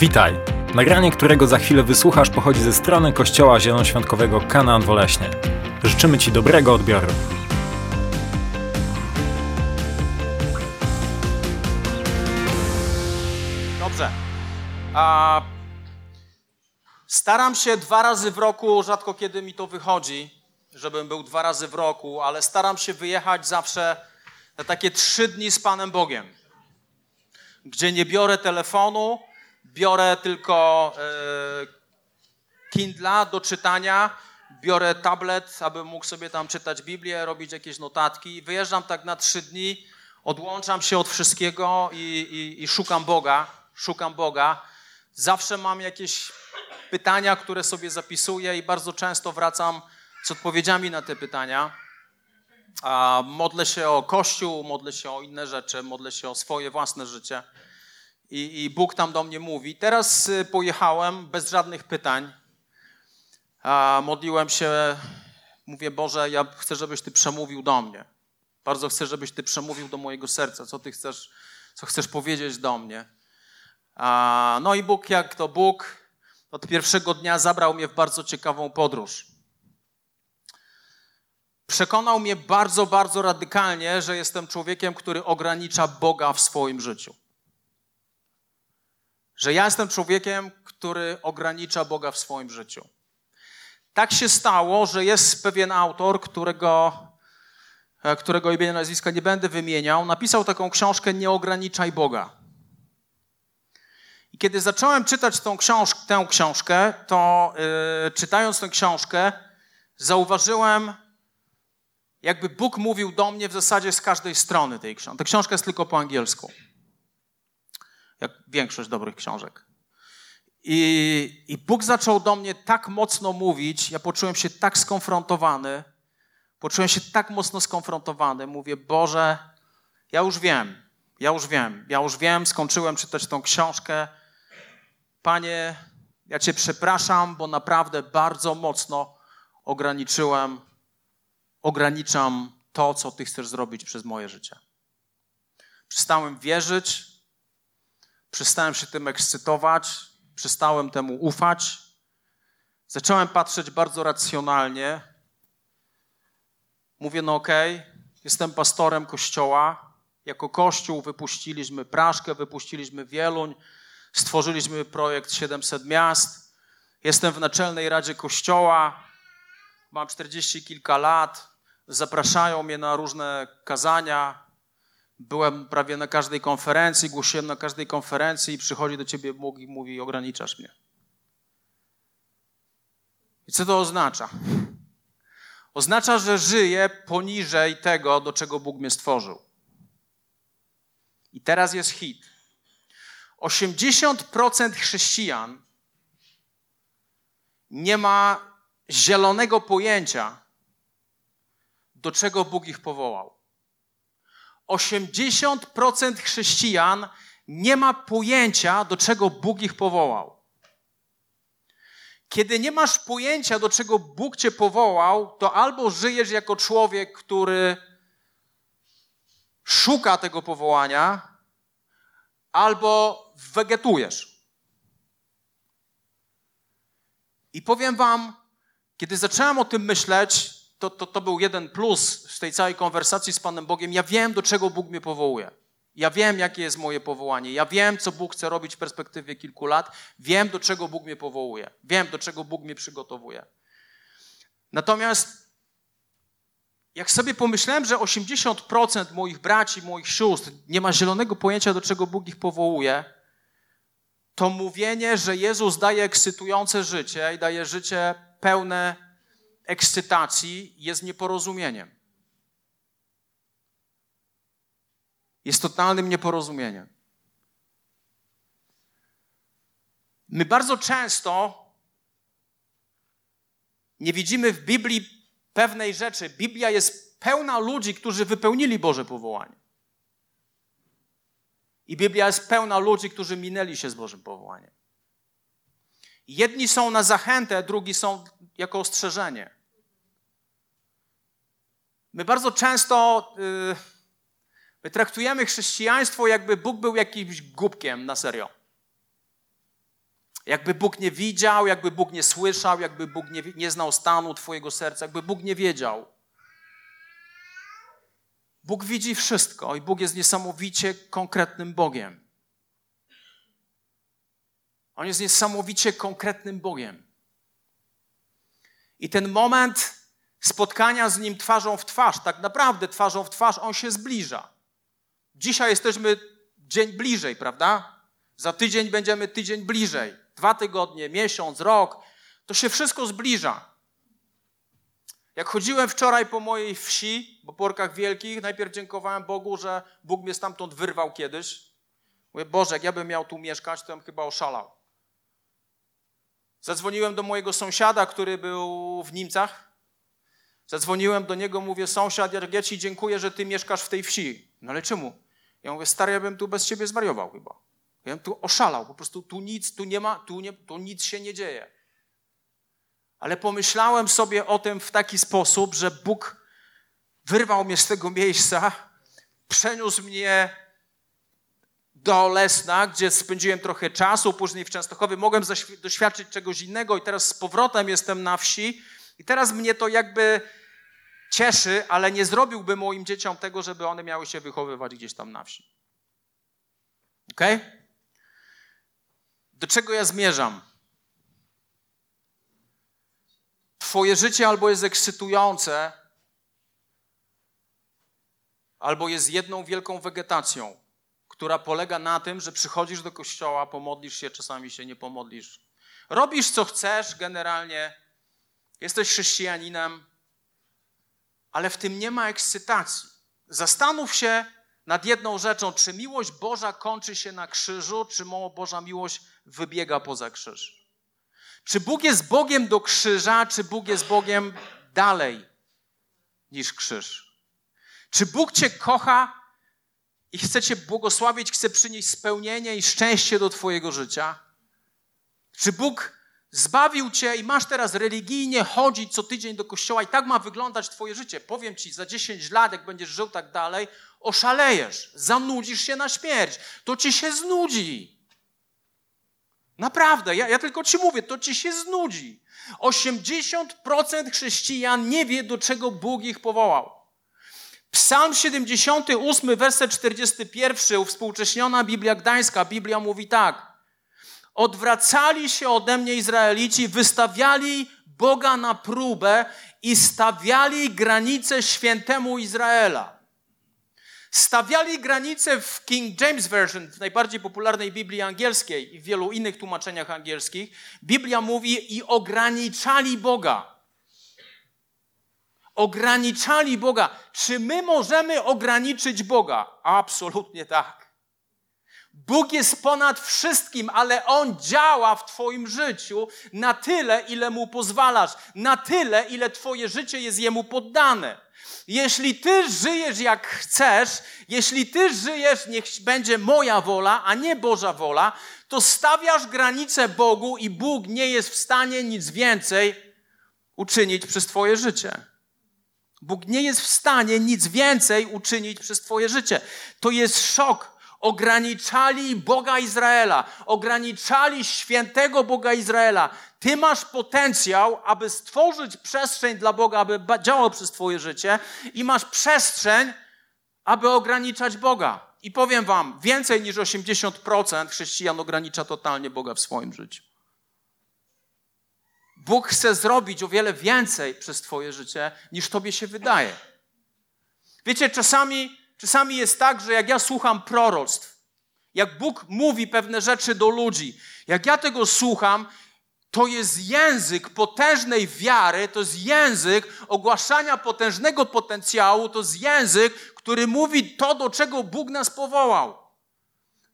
Witaj! Nagranie, którego za chwilę wysłuchasz, pochodzi ze strony Kościoła Zielonoświątkowego Kanaan Woleśnie. Życzymy Ci dobrego odbioru. Dobrze. A, staram się dwa razy w roku, rzadko kiedy mi to wychodzi, żebym był dwa razy w roku, ale staram się wyjechać zawsze na takie trzy dni z Panem Bogiem, gdzie nie biorę telefonu, biorę tylko e, Kindla do czytania, biorę tablet, abym mógł sobie tam czytać Biblię, robić jakieś notatki. Wyjeżdżam tak na trzy dni, odłączam się od wszystkiego i, i, i szukam Boga. Szukam Boga. Zawsze mam jakieś pytania, które sobie zapisuję i bardzo często wracam z odpowiedziami na te pytania. A modlę się o Kościół, modlę się o inne rzeczy, modlę się o swoje własne życie. I, I, Bóg tam do mnie mówi. Teraz y, pojechałem bez żadnych pytań. A modliłem się, mówię, Boże, ja chcę, żebyś Ty przemówił do mnie. Bardzo chcę, żebyś Ty przemówił do mojego serca, co Ty chcesz, co chcesz powiedzieć do mnie. A, no i Bóg, jak to Bóg, od pierwszego dnia zabrał mnie w bardzo ciekawą podróż. Przekonał mnie bardzo, bardzo radykalnie, że jestem człowiekiem, który ogranicza Boga w swoim życiu. Że ja jestem człowiekiem, który ogranicza Boga w swoim życiu. Tak się stało, że jest pewien autor, którego, którego imienia nazwiska nie będę wymieniał, napisał taką książkę Nie ograniczaj Boga. I kiedy zacząłem czytać tą książ tę książkę, to yy, czytając tę książkę, zauważyłem, jakby Bóg mówił do mnie w zasadzie z każdej strony tej książki. Ta książka jest tylko po angielsku. Jak większość dobrych książek. I, I Bóg zaczął do mnie tak mocno mówić, ja poczułem się tak skonfrontowany, poczułem się tak mocno skonfrontowany. Mówię, Boże, ja już wiem, ja już wiem, ja już wiem, skończyłem czytać tą książkę. Panie, ja Cię przepraszam, bo naprawdę bardzo mocno ograniczyłem, ograniczam to, co Ty chcesz zrobić przez moje życie. Przestałem wierzyć, przestałem się tym ekscytować, przestałem temu ufać. Zacząłem patrzeć bardzo racjonalnie. Mówię, no okej, okay, jestem pastorem kościoła. Jako kościół wypuściliśmy Praszkę, wypuściliśmy Wieluń, stworzyliśmy projekt 700 miast. Jestem w naczelnej radzie kościoła, mam 40 kilka lat. Zapraszają mnie na różne kazania, Byłem prawie na każdej konferencji, głosiłem na każdej konferencji i przychodzi do ciebie Bóg i mówi, ograniczasz mnie. I co to oznacza? Oznacza, że żyję poniżej tego, do czego Bóg mnie stworzył. I teraz jest hit. 80% chrześcijan nie ma zielonego pojęcia, do czego Bóg ich powołał. 80% chrześcijan nie ma pojęcia, do czego Bóg ich powołał. Kiedy nie masz pojęcia, do czego Bóg cię powołał, to albo żyjesz jako człowiek, który szuka tego powołania, albo wegetujesz. I powiem Wam, kiedy zacząłem o tym myśleć, to, to, to był jeden plus z tej całej konwersacji z Panem Bogiem. Ja wiem, do czego Bóg mnie powołuje. Ja wiem, jakie jest moje powołanie. Ja wiem, co Bóg chce robić w perspektywie kilku lat. Wiem, do czego Bóg mnie powołuje. Wiem, do czego Bóg mnie przygotowuje. Natomiast jak sobie pomyślałem, że 80% moich braci, moich sióstr nie ma zielonego pojęcia, do czego Bóg ich powołuje, to mówienie, że Jezus daje ekscytujące życie i daje życie pełne ekscytacji jest nieporozumieniem. Jest totalnym nieporozumieniem. My bardzo często nie widzimy w Biblii pewnej rzeczy. Biblia jest pełna ludzi, którzy wypełnili Boże powołanie. I Biblia jest pełna ludzi, którzy minęli się z Bożym powołaniem. Jedni są na zachętę, drugi są jako ostrzeżenie. My bardzo często yy, my traktujemy chrześcijaństwo, jakby Bóg był jakimś głupkiem na serio. Jakby Bóg nie widział, jakby Bóg nie słyszał, jakby Bóg nie, nie znał stanu Twojego serca, jakby Bóg nie wiedział. Bóg widzi wszystko i Bóg jest niesamowicie konkretnym Bogiem. On jest niesamowicie konkretnym Bogiem. I ten moment spotkania z Nim twarzą w twarz, tak naprawdę twarzą w twarz, on się zbliża. Dzisiaj jesteśmy dzień bliżej, prawda? Za tydzień będziemy tydzień bliżej. Dwa tygodnie, miesiąc, rok. To się wszystko zbliża. Jak chodziłem wczoraj po mojej wsi, po Porkach Wielkich, najpierw dziękowałem Bogu, że Bóg mnie stamtąd wyrwał kiedyś. Mówię, Boże, jak ja bym miał tu mieszkać, to bym chyba oszalał. Zadzwoniłem do mojego sąsiada, który był w Niemcach. Zadzwoniłem do niego, mówię, sąsiad, ja ci dziękuję, że ty mieszkasz w tej wsi. No ale czemu? Ja mówię, stary, ja bym tu bez ciebie zwariował chyba. Ja bym tu oszalał, po prostu tu nic, tu nie ma, tu, nie, tu nic się nie dzieje. Ale pomyślałem sobie o tym w taki sposób, że Bóg wyrwał mnie z tego miejsca, przeniósł mnie do Lesna, gdzie spędziłem trochę czasu, później w Częstochowie mogłem doświadczyć czegoś innego i teraz z powrotem jestem na wsi i teraz mnie to jakby cieszy, ale nie zrobiłbym moim dzieciom tego, żeby one miały się wychowywać gdzieś tam na wsi. Ok? Do czego ja zmierzam? Twoje życie albo jest ekscytujące, albo jest jedną wielką wegetacją, która polega na tym, że przychodzisz do kościoła, pomodlisz się, czasami się nie pomodlisz. Robisz co chcesz, generalnie jesteś chrześcijaninem, ale w tym nie ma ekscytacji. Zastanów się nad jedną rzeczą, czy miłość Boża kończy się na krzyżu, czy Boża miłość wybiega poza krzyż. Czy Bóg jest Bogiem do krzyża, czy Bóg jest Bogiem dalej niż krzyż? Czy Bóg Cię kocha i chce Cię błogosławić, chce przynieść spełnienie i szczęście do Twojego życia? Czy Bóg Zbawił cię i masz teraz religijnie chodzić co tydzień do kościoła i tak ma wyglądać twoje życie. Powiem ci, za 10 lat, jak będziesz żył tak dalej, oszalejesz, zanudzisz się na śmierć. To ci się znudzi. Naprawdę, ja, ja tylko ci mówię, to ci się znudzi. 80% chrześcijan nie wie, do czego Bóg ich powołał. Psalm 78, werset 41, uwspółcześniona Biblia Gdańska, Biblia mówi tak. Odwracali się ode mnie Izraelici, wystawiali Boga na próbę i stawiali granice świętemu Izraela. Stawiali granice w King James Version, w najbardziej popularnej Biblii angielskiej i w wielu innych tłumaczeniach angielskich. Biblia mówi i ograniczali Boga. Ograniczali Boga. Czy my możemy ograniczyć Boga? Absolutnie tak. Bóg jest ponad wszystkim, ale On działa w Twoim życiu na tyle, ile Mu pozwalasz, na tyle, ile Twoje życie jest Jemu poddane. Jeśli Ty żyjesz jak chcesz, jeśli Ty żyjesz, niech będzie moja wola, a nie Boża wola, to stawiasz granice Bogu i Bóg nie jest w stanie nic więcej uczynić przez Twoje życie. Bóg nie jest w stanie nic więcej uczynić przez Twoje życie. To jest szok ograniczali Boga Izraela, ograniczali świętego Boga Izraela. Ty masz potencjał, aby stworzyć przestrzeń dla Boga, aby działał przez Twoje życie, i masz przestrzeń, aby ograniczać Boga. I powiem Wam, więcej niż 80% chrześcijan ogranicza totalnie Boga w swoim życiu. Bóg chce zrobić o wiele więcej przez Twoje życie, niż Tobie się wydaje. Wiecie, czasami Czasami jest tak, że jak ja słucham proroctw, jak Bóg mówi pewne rzeczy do ludzi, jak ja tego słucham, to jest język potężnej wiary, to jest język ogłaszania potężnego potencjału, to jest język, który mówi to, do czego Bóg nas powołał.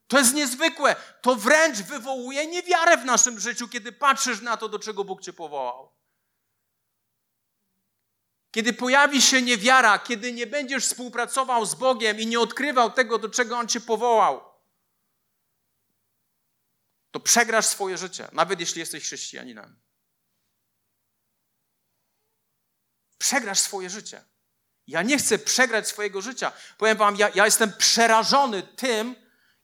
To jest niezwykłe. To wręcz wywołuje niewiarę w naszym życiu, kiedy patrzysz na to, do czego Bóg cię powołał. Kiedy pojawi się niewiara, kiedy nie będziesz współpracował z Bogiem i nie odkrywał tego, do czego On cię powołał, to przegrasz swoje życie, nawet jeśli jesteś chrześcijaninem. Przegrasz swoje życie. Ja nie chcę przegrać swojego życia. Powiem Wam, ja, ja jestem przerażony tym,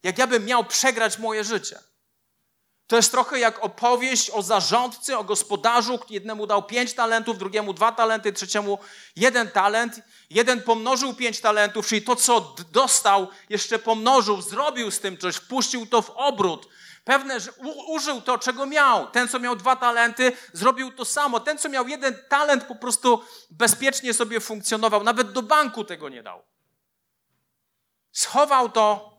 jak ja bym miał przegrać moje życie. To jest trochę jak opowieść o zarządcy, o gospodarzu. Jednemu dał pięć talentów, drugiemu dwa talenty, trzeciemu jeden talent. Jeden pomnożył pięć talentów, czyli to, co dostał, jeszcze pomnożył, zrobił z tym coś, wpuścił to w obrót. Pewne, że użył to, czego miał. Ten, co miał dwa talenty, zrobił to samo. Ten, co miał jeden talent, po prostu bezpiecznie sobie funkcjonował. Nawet do banku tego nie dał. Schował to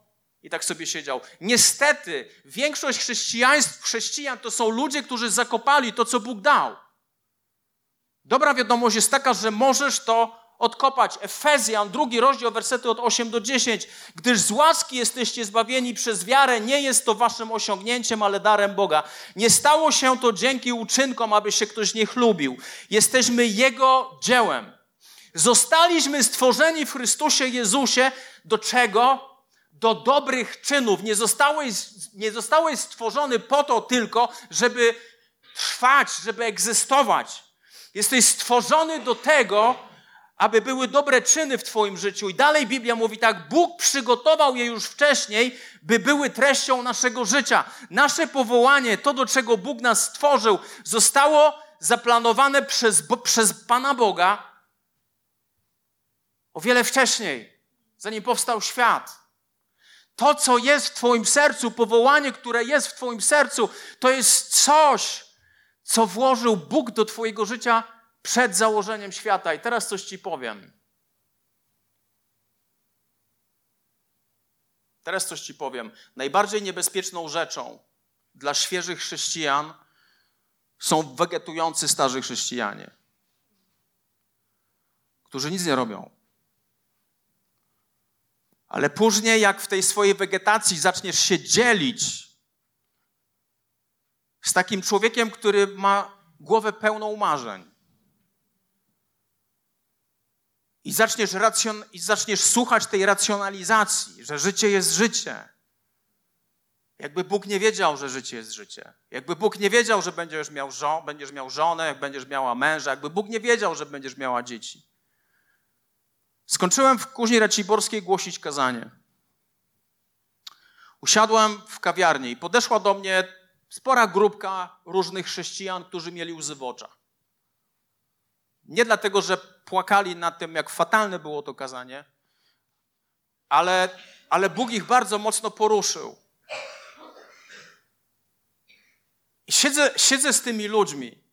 i tak sobie siedział. Niestety, większość chrześcijaństw, chrześcijan to są ludzie, którzy zakopali to, co Bóg dał. Dobra wiadomość jest taka, że możesz to odkopać. Efezjan, drugi rozdział, wersety od 8 do 10. Gdyż z łaski jesteście zbawieni przez wiarę, nie jest to waszym osiągnięciem, ale darem Boga. Nie stało się to dzięki uczynkom, aby się ktoś nie chlubił. Jesteśmy Jego dziełem. Zostaliśmy stworzeni w Chrystusie Jezusie do czego? Do dobrych czynów. Nie zostałeś, nie zostałeś stworzony po to tylko, żeby trwać, żeby egzystować. Jesteś stworzony do tego, aby były dobre czyny w Twoim życiu. I dalej Biblia mówi tak: Bóg przygotował je już wcześniej, by były treścią naszego życia. Nasze powołanie, to do czego Bóg nas stworzył, zostało zaplanowane przez, przez Pana Boga o wiele wcześniej, zanim powstał świat. To, co jest w Twoim sercu, powołanie, które jest w Twoim sercu, to jest coś, co włożył Bóg do Twojego życia przed założeniem świata. I teraz coś Ci powiem. Teraz coś Ci powiem. Najbardziej niebezpieczną rzeczą dla świeżych chrześcijan są wegetujący starzy chrześcijanie, którzy nic nie robią. Ale później, jak w tej swojej wegetacji zaczniesz się dzielić z takim człowiekiem, który ma głowę pełną marzeń, i zaczniesz, racjon, i zaczniesz słuchać tej racjonalizacji, że życie jest życie. Jakby Bóg nie wiedział, że życie jest życie. Jakby Bóg nie wiedział, że będziesz miał, żo będziesz miał żonę, jak będziesz miała męża. Jakby Bóg nie wiedział, że będziesz miała dzieci. Skończyłem w Kuźni Raciborskiej głosić kazanie. Usiadłem w kawiarni i podeszła do mnie spora grupka różnych chrześcijan, którzy mieli łzy w oczach. Nie dlatego, że płakali nad tym, jak fatalne było to kazanie, ale, ale Bóg ich bardzo mocno poruszył. Siedzę, siedzę z tymi ludźmi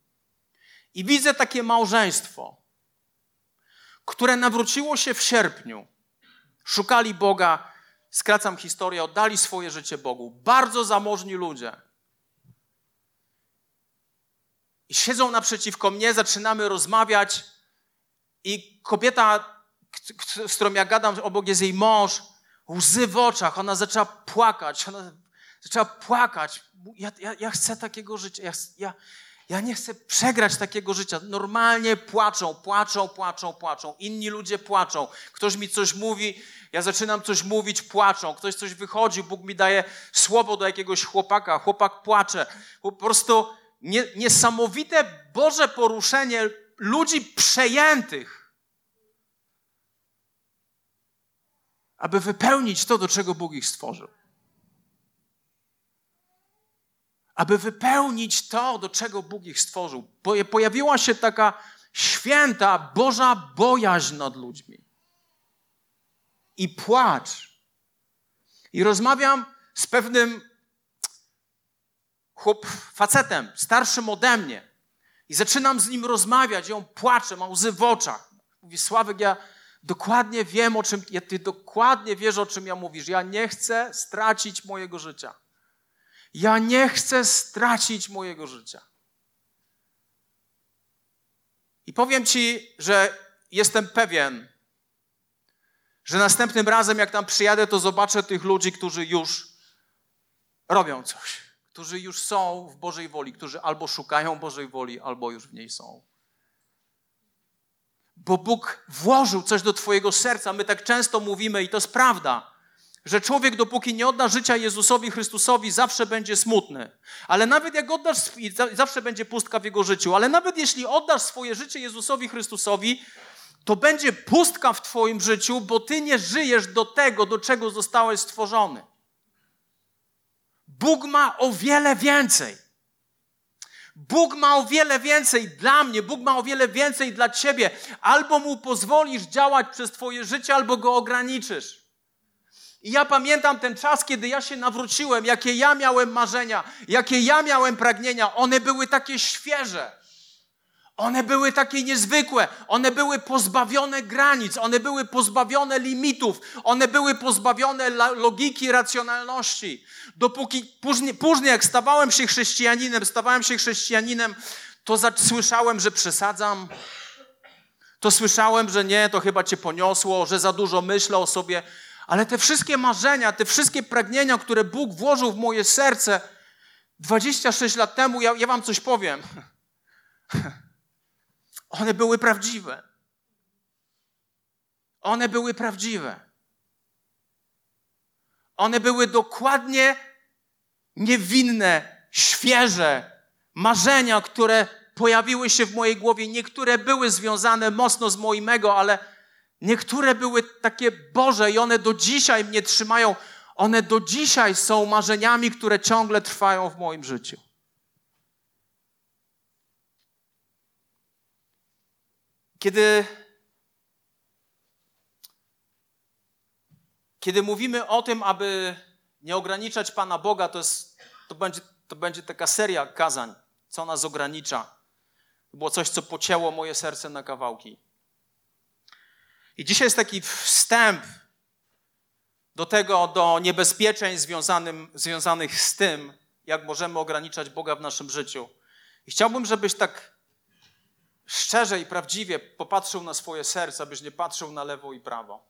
i widzę takie małżeństwo, które nawróciło się w sierpniu. Szukali Boga, skracam historię, oddali swoje życie Bogu. Bardzo zamożni ludzie. I siedzą naprzeciwko mnie, zaczynamy rozmawiać, i kobieta, z którą ja gadam, obok jest jej mąż, łzy w oczach, ona zaczęła płakać, ona zaczęła płakać. Ja, ja, ja chcę takiego życia, ja, ja, ja nie chcę przegrać takiego życia. Normalnie płaczą, płaczą, płaczą, płaczą. Inni ludzie płaczą. Ktoś mi coś mówi, ja zaczynam coś mówić, płaczą. Ktoś coś wychodzi, Bóg mi daje słowo do jakiegoś chłopaka, chłopak płacze. Po prostu nie, niesamowite Boże poruszenie ludzi przejętych, aby wypełnić to, do czego Bóg ich stworzył. Aby wypełnić to, do czego Bóg ich stworzył. Pojawiła się taka święta Boża bojaźń nad ludźmi. I płacz. I rozmawiam z pewnym chłop, facetem, starszym ode mnie. I zaczynam z nim rozmawiać i on płacze, ma łzy w oczach. Mówi, Sławek, ja dokładnie wiem, o czym, ja, ty dokładnie wiesz, o czym ja mówisz. Ja nie chcę stracić mojego życia. Ja nie chcę stracić mojego życia. I powiem ci, że jestem pewien, że następnym razem, jak tam przyjadę, to zobaczę tych ludzi, którzy już robią coś którzy już są w Bożej woli, którzy albo szukają Bożej woli, albo już w niej są. Bo Bóg włożył coś do Twojego serca. My tak często mówimy, i to jest prawda, że człowiek, dopóki nie odda życia Jezusowi Chrystusowi, zawsze będzie smutny. Ale nawet jak oddasz, zawsze będzie pustka w jego życiu, ale nawet jeśli oddasz swoje życie Jezusowi Chrystusowi, to będzie pustka w Twoim życiu, bo Ty nie żyjesz do tego, do czego zostałeś stworzony. Bóg ma o wiele więcej. Bóg ma o wiele więcej dla mnie, Bóg ma o wiele więcej dla ciebie. Albo mu pozwolisz działać przez twoje życie, albo go ograniczysz. I ja pamiętam ten czas, kiedy ja się nawróciłem, jakie ja miałem marzenia, jakie ja miałem pragnienia. One były takie świeże. One były takie niezwykłe, one były pozbawione granic, one były pozbawione limitów, one były pozbawione logiki, racjonalności. Dopóki później, później jak stawałem się chrześcijaninem, stawałem się chrześcijaninem, to słyszałem, że przesadzam. To słyszałem, że nie, to chyba cię poniosło, że za dużo myślę o sobie. Ale te wszystkie marzenia, te wszystkie pragnienia, które Bóg włożył w moje serce 26 lat temu, ja, ja wam coś powiem. One były prawdziwe. One były prawdziwe. One były dokładnie niewinne, świeże marzenia, które pojawiły się w mojej głowie. Niektóre były związane mocno z moim ego, ale niektóre były takie Boże i one do dzisiaj mnie trzymają. One do dzisiaj są marzeniami, które ciągle trwają w moim życiu. Kiedy, kiedy mówimy o tym, aby nie ograniczać Pana Boga, to, jest, to, będzie, to będzie taka seria kazań, co nas ogranicza. Było coś, co pocięło moje serce na kawałki. I dzisiaj jest taki wstęp do tego, do niebezpieczeń związanym, związanych z tym, jak możemy ograniczać Boga w naszym życiu. I chciałbym, żebyś tak szczerze i prawdziwie popatrzył na swoje serce, abyś nie patrzył na lewo i prawo.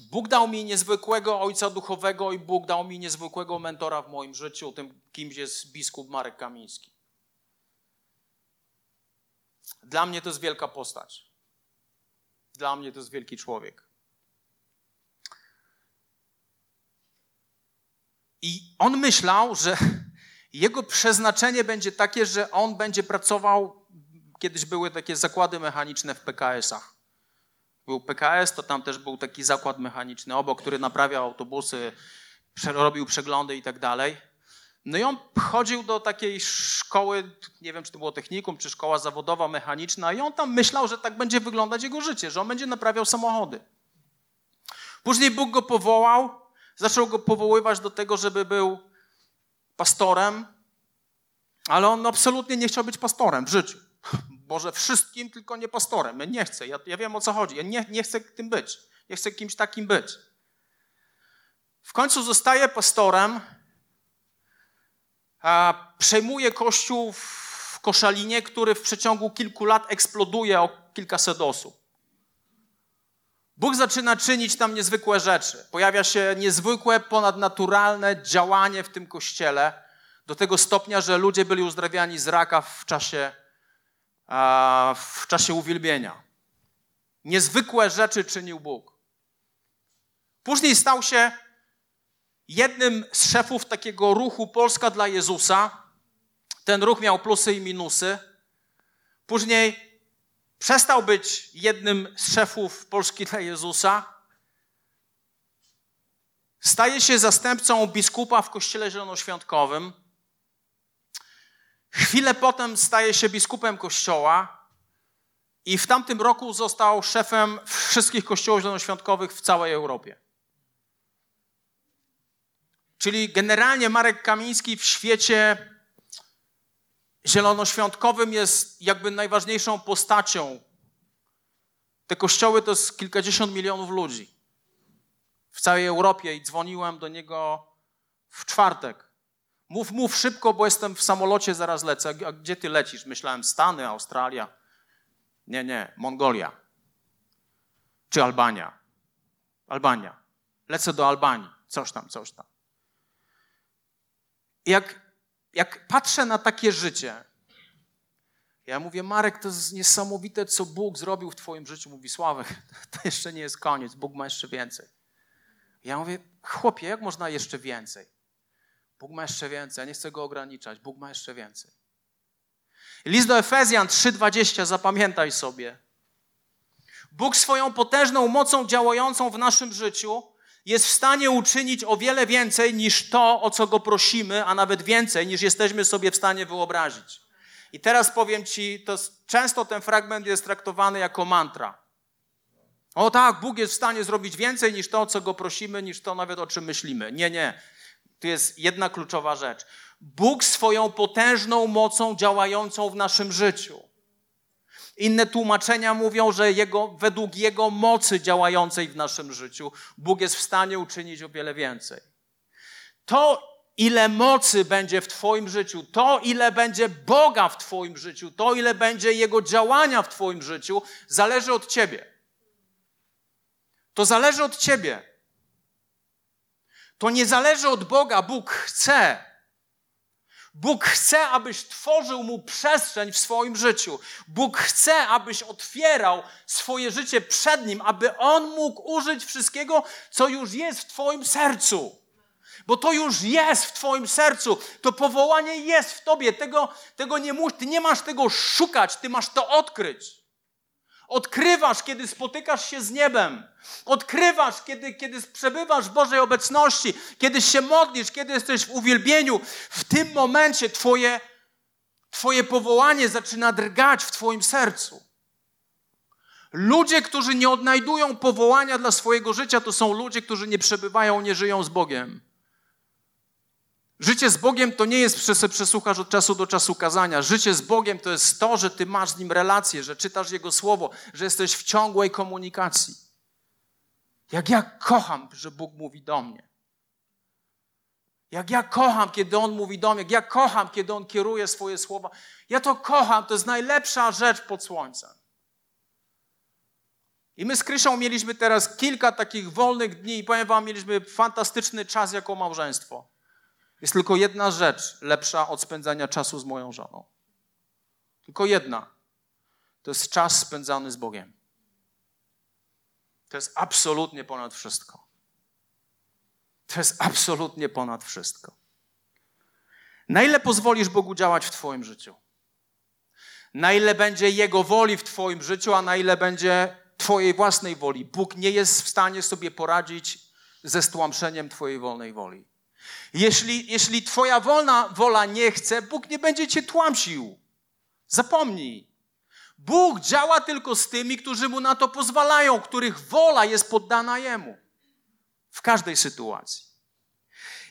Bóg dał mi niezwykłego ojca duchowego i Bóg dał mi niezwykłego mentora w moim życiu. Tym kimś jest biskup Marek Kamiński. Dla mnie to jest wielka postać. Dla mnie to jest wielki człowiek. I on myślał, że jego przeznaczenie będzie takie, że on będzie pracował. Kiedyś były takie zakłady mechaniczne w PKS-ach. Był PKS, to tam też był taki zakład mechaniczny obok, który naprawiał autobusy, robił przeglądy i tak dalej. No i on chodził do takiej szkoły, nie wiem czy to było technikum, czy szkoła zawodowa, mechaniczna, i on tam myślał, że tak będzie wyglądać jego życie, że on będzie naprawiał samochody. Później Bóg go powołał Zaczął go powoływać do tego, żeby był pastorem, ale on absolutnie nie chciał być pastorem w życiu. Boże, wszystkim, tylko nie pastorem. Ja nie chcę, ja, ja wiem o co chodzi. Ja nie, nie chcę tym być. Nie chcę kimś takim być. W końcu zostaje pastorem, przejmuje kościół w Koszalinie, który w przeciągu kilku lat eksploduje o kilkaset osób. Bóg zaczyna czynić tam niezwykłe rzeczy. Pojawia się niezwykłe, ponadnaturalne działanie w tym kościele, do tego stopnia, że ludzie byli uzdrawiani z raka w czasie, w czasie uwielbienia. Niezwykłe rzeczy czynił Bóg. Później stał się jednym z szefów takiego ruchu Polska dla Jezusa. Ten ruch miał plusy i minusy. Później Przestał być jednym z szefów Polski dla Jezusa. Staje się zastępcą biskupa w kościele zielonoświątkowym. Chwilę potem staje się biskupem kościoła i w tamtym roku został szefem wszystkich kościołów zielonoświątkowych w całej Europie. Czyli generalnie Marek Kamiński w świecie zielonoświątkowym jest jakby najważniejszą postacią. Te kościoły to jest kilkadziesiąt milionów ludzi w całej Europie i dzwoniłem do niego w czwartek. Mów, mów szybko, bo jestem w samolocie, zaraz lecę. A gdzie ty lecisz? Myślałem Stany, Australia. Nie, nie, Mongolia. Czy Albania. Albania. Lecę do Albanii. Coś tam, coś tam. Jak jak patrzę na takie życie, ja mówię, Marek, to jest niesamowite, co Bóg zrobił w Twoim życiu. Mówi, Sławek, to jeszcze nie jest koniec, Bóg ma jeszcze więcej. Ja mówię, chłopie, jak można jeszcze więcej? Bóg ma jeszcze więcej, ja nie chcę go ograniczać, Bóg ma jeszcze więcej. List do Efezjan 3:20, zapamiętaj sobie. Bóg swoją potężną mocą działającą w naszym życiu jest w stanie uczynić o wiele więcej niż to, o co go prosimy, a nawet więcej niż jesteśmy sobie w stanie wyobrazić. I teraz powiem Ci, to często ten fragment jest traktowany jako mantra. O tak, Bóg jest w stanie zrobić więcej niż to, o co go prosimy, niż to nawet o czym myślimy. Nie, nie. Tu jest jedna kluczowa rzecz. Bóg swoją potężną mocą działającą w naszym życiu. Inne tłumaczenia mówią, że jego, według Jego mocy działającej w naszym życiu, Bóg jest w stanie uczynić o wiele więcej. To, ile mocy będzie w Twoim życiu, to, ile będzie Boga w Twoim życiu, to, ile będzie Jego działania w Twoim życiu, zależy od Ciebie. To zależy od Ciebie. To nie zależy od Boga. Bóg chce. Bóg chce, abyś tworzył mu przestrzeń w swoim życiu. Bóg chce, abyś otwierał swoje życie przed nim, aby on mógł użyć wszystkiego, co już jest w Twoim sercu. Bo to już jest w Twoim sercu. To powołanie jest w Tobie. Tego, tego nie musisz, Ty nie masz tego szukać, Ty masz to odkryć. Odkrywasz, kiedy spotykasz się z niebem. Odkrywasz, kiedy, kiedy przebywasz w Bożej obecności, kiedy się modlisz, kiedy jesteś w uwielbieniu. W tym momencie twoje, twoje powołanie zaczyna drgać w Twoim sercu. Ludzie, którzy nie odnajdują powołania dla swojego życia, to są ludzie, którzy nie przebywają, nie żyją z Bogiem. Życie z Bogiem to nie jest, że się przesłuchasz od czasu do czasu kazania. Życie z Bogiem to jest to, że ty masz z Nim relację, że czytasz Jego Słowo, że jesteś w ciągłej komunikacji. Jak ja kocham, że Bóg mówi do mnie. Jak ja kocham, kiedy On mówi do mnie. Jak ja kocham, kiedy On kieruje swoje słowa. Ja to kocham, to jest najlepsza rzecz pod słońcem. I my z Kryszą mieliśmy teraz kilka takich wolnych dni i powiem wam, mieliśmy fantastyczny czas jako małżeństwo. Jest tylko jedna rzecz lepsza od spędzania czasu z moją żoną. Tylko jedna. To jest czas spędzany z Bogiem. To jest absolutnie ponad wszystko. To jest absolutnie ponad wszystko. Na ile pozwolisz Bogu działać w Twoim życiu? Na ile będzie Jego woli w Twoim życiu, a na ile będzie Twojej własnej woli? Bóg nie jest w stanie sobie poradzić ze stłamszeniem Twojej wolnej woli. Jeśli, jeśli Twoja wolna wola nie chce, Bóg nie będzie Cię tłamsił. Zapomnij. Bóg działa tylko z tymi, którzy mu na to pozwalają, których wola jest poddana jemu. W każdej sytuacji.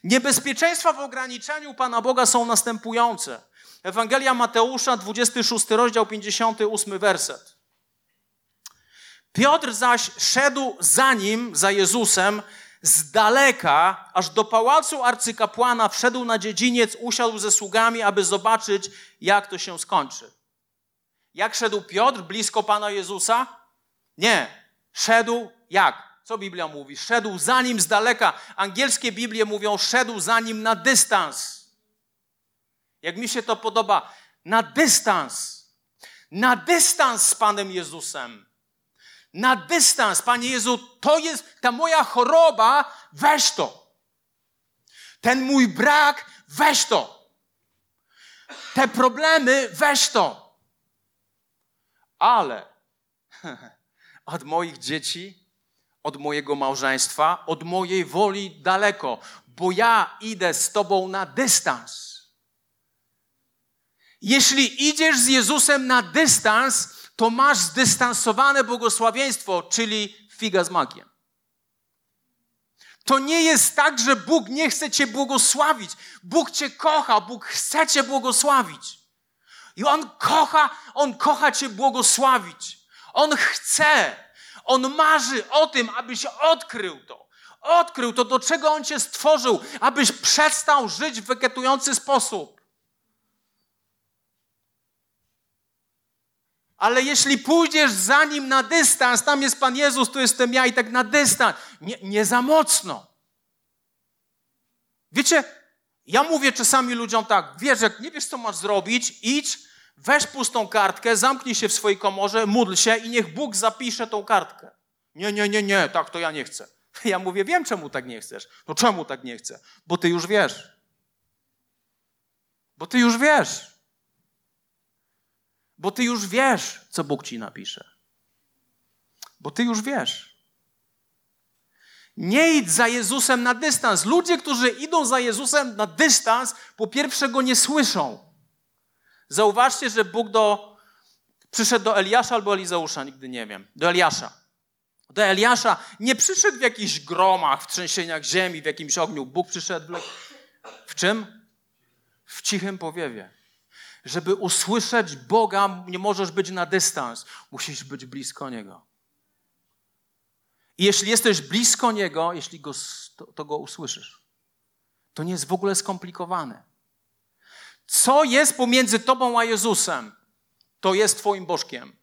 Niebezpieczeństwa w ograniczaniu Pana Boga są następujące. Ewangelia Mateusza, 26 rozdział, 58 werset. Piotr zaś szedł za nim, za Jezusem, z daleka, aż do pałacu arcykapłana, wszedł na dziedziniec, usiadł ze sługami, aby zobaczyć, jak to się skończy. Jak szedł Piotr blisko Pana Jezusa? Nie. Szedł jak? Co Biblia mówi? Szedł za nim z daleka. Angielskie Biblie mówią, szedł za nim na dystans. Jak mi się to podoba, na dystans. Na dystans z Panem Jezusem na dystans. Panie Jezu, to jest ta moja choroba, weź to. Ten mój brak, weź to. Te problemy, weź to. Ale od moich dzieci, od mojego małżeństwa, od mojej woli daleko, bo ja idę z Tobą na dystans. Jeśli idziesz z Jezusem na dystans, to masz zdystansowane błogosławieństwo, czyli figa z makiem. To nie jest tak, że Bóg nie chce Cię błogosławić. Bóg Cię kocha, Bóg chce Cię błogosławić. I On kocha, On kocha Cię błogosławić. On chce, On marzy o tym, abyś odkrył to. Odkrył to, do czego On Cię stworzył, abyś przestał żyć w wegetujący sposób. Ale jeśli pójdziesz za nim na dystans, tam jest Pan Jezus, tu jestem ja i tak na dystans, nie, nie za mocno. Wiecie, ja mówię czasami ludziom tak, wiesz, jak nie wiesz, co masz zrobić, idź, weź pustą kartkę, zamknij się w swojej komorze, módl się i niech Bóg zapisze tą kartkę. Nie, nie, nie, nie, tak to ja nie chcę. Ja mówię, wiem, czemu tak nie chcesz. No czemu tak nie chcę? Bo ty już wiesz. Bo ty już wiesz. Bo ty już wiesz, co Bóg ci napisze. bo ty już wiesz. Nie idź za Jezusem na dystans. Ludzie, którzy idą za Jezusem na dystans, po pierwsze go nie słyszą. Zauważcie, że Bóg do, przyszedł do Eliasza albo Elizeusza, nigdy nie wiem. Do Eliasza. Do Eliasza nie przyszedł w jakichś gromach, w trzęsieniach ziemi, w jakimś ogniu. Bóg przyszedł w czym? W cichym powiewie. Żeby usłyszeć Boga, nie możesz być na dystans, musisz być blisko Niego. I jeśli jesteś blisko Niego, jeśli go, to, to go usłyszysz. To nie jest w ogóle skomplikowane. Co jest pomiędzy Tobą a Jezusem? To jest Twoim Bożkiem.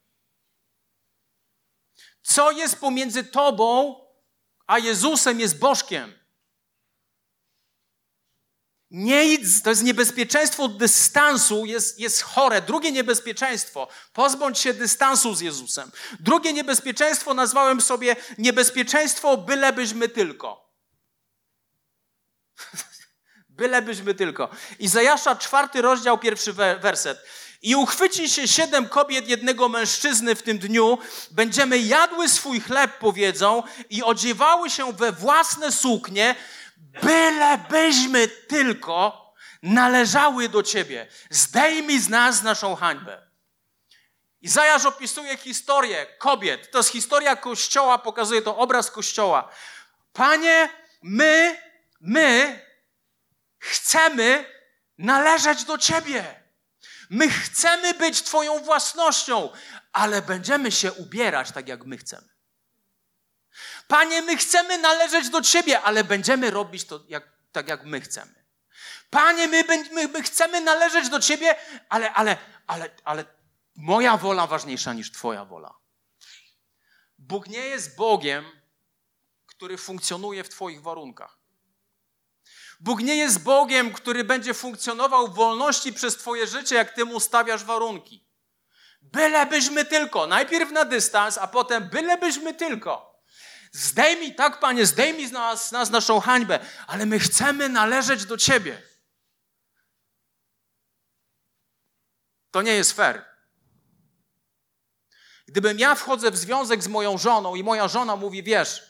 Co jest pomiędzy Tobą a Jezusem jest Bożkiem. Nie idź, to jest niebezpieczeństwo dystansu, jest, jest chore. Drugie niebezpieczeństwo, pozbądź się dystansu z Jezusem. Drugie niebezpieczeństwo nazwałem sobie niebezpieczeństwo, bylebyśmy tylko. bylebyśmy tylko. Izajasza, czwarty rozdział, pierwszy werset. I uchwyci się siedem kobiet jednego mężczyzny w tym dniu, będziemy jadły swój chleb, powiedzą, i odziewały się we własne suknie, bylebyśmy tylko należały do Ciebie. Zdejmij z nas naszą hańbę. Izajasz opisuje historię kobiet. To jest historia Kościoła, pokazuje to obraz Kościoła. Panie, my, my chcemy należeć do Ciebie. My chcemy być Twoją własnością, ale będziemy się ubierać tak, jak my chcemy. Panie, my chcemy należeć do Ciebie, ale będziemy robić to jak, tak, jak my chcemy. Panie, my, my, my chcemy należeć do Ciebie, ale, ale, ale, ale moja wola ważniejsza niż Twoja wola. Bóg nie jest Bogiem, który funkcjonuje w Twoich warunkach. Bóg nie jest Bogiem, który będzie funkcjonował w wolności przez Twoje życie, jak Ty mu stawiasz warunki. Bylebyśmy tylko, najpierw na dystans, a potem bylebyśmy tylko. Zdejmij, tak Panie, zdejmij z nas, z nas naszą hańbę, ale my chcemy należeć do Ciebie. To nie jest fair. Gdybym ja wchodzę w związek z moją żoną i moja żona mówi, wiesz,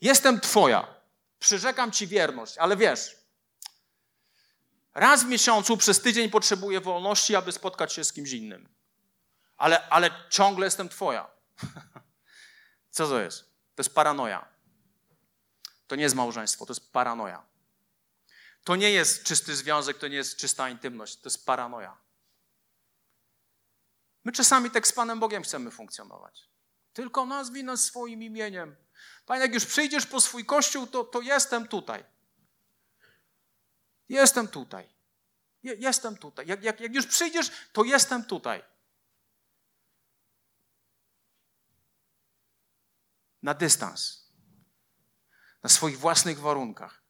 jestem Twoja, przyrzekam Ci wierność, ale wiesz, raz w miesiącu przez tydzień potrzebuję wolności, aby spotkać się z kimś innym. Ale, ale ciągle jestem Twoja. Co to jest? To jest paranoja. To nie jest małżeństwo, to jest paranoja. To nie jest czysty związek, to nie jest czysta intymność, to jest paranoja. My czasami tak z Panem Bogiem chcemy funkcjonować. Tylko nazwij nas swoim imieniem. Panie, jak już przyjdziesz po swój kościół, to, to jestem tutaj. Jestem tutaj. Je, jestem tutaj. Jak, jak, jak już przyjdziesz, to jestem tutaj. Na dystans, na swoich własnych warunkach.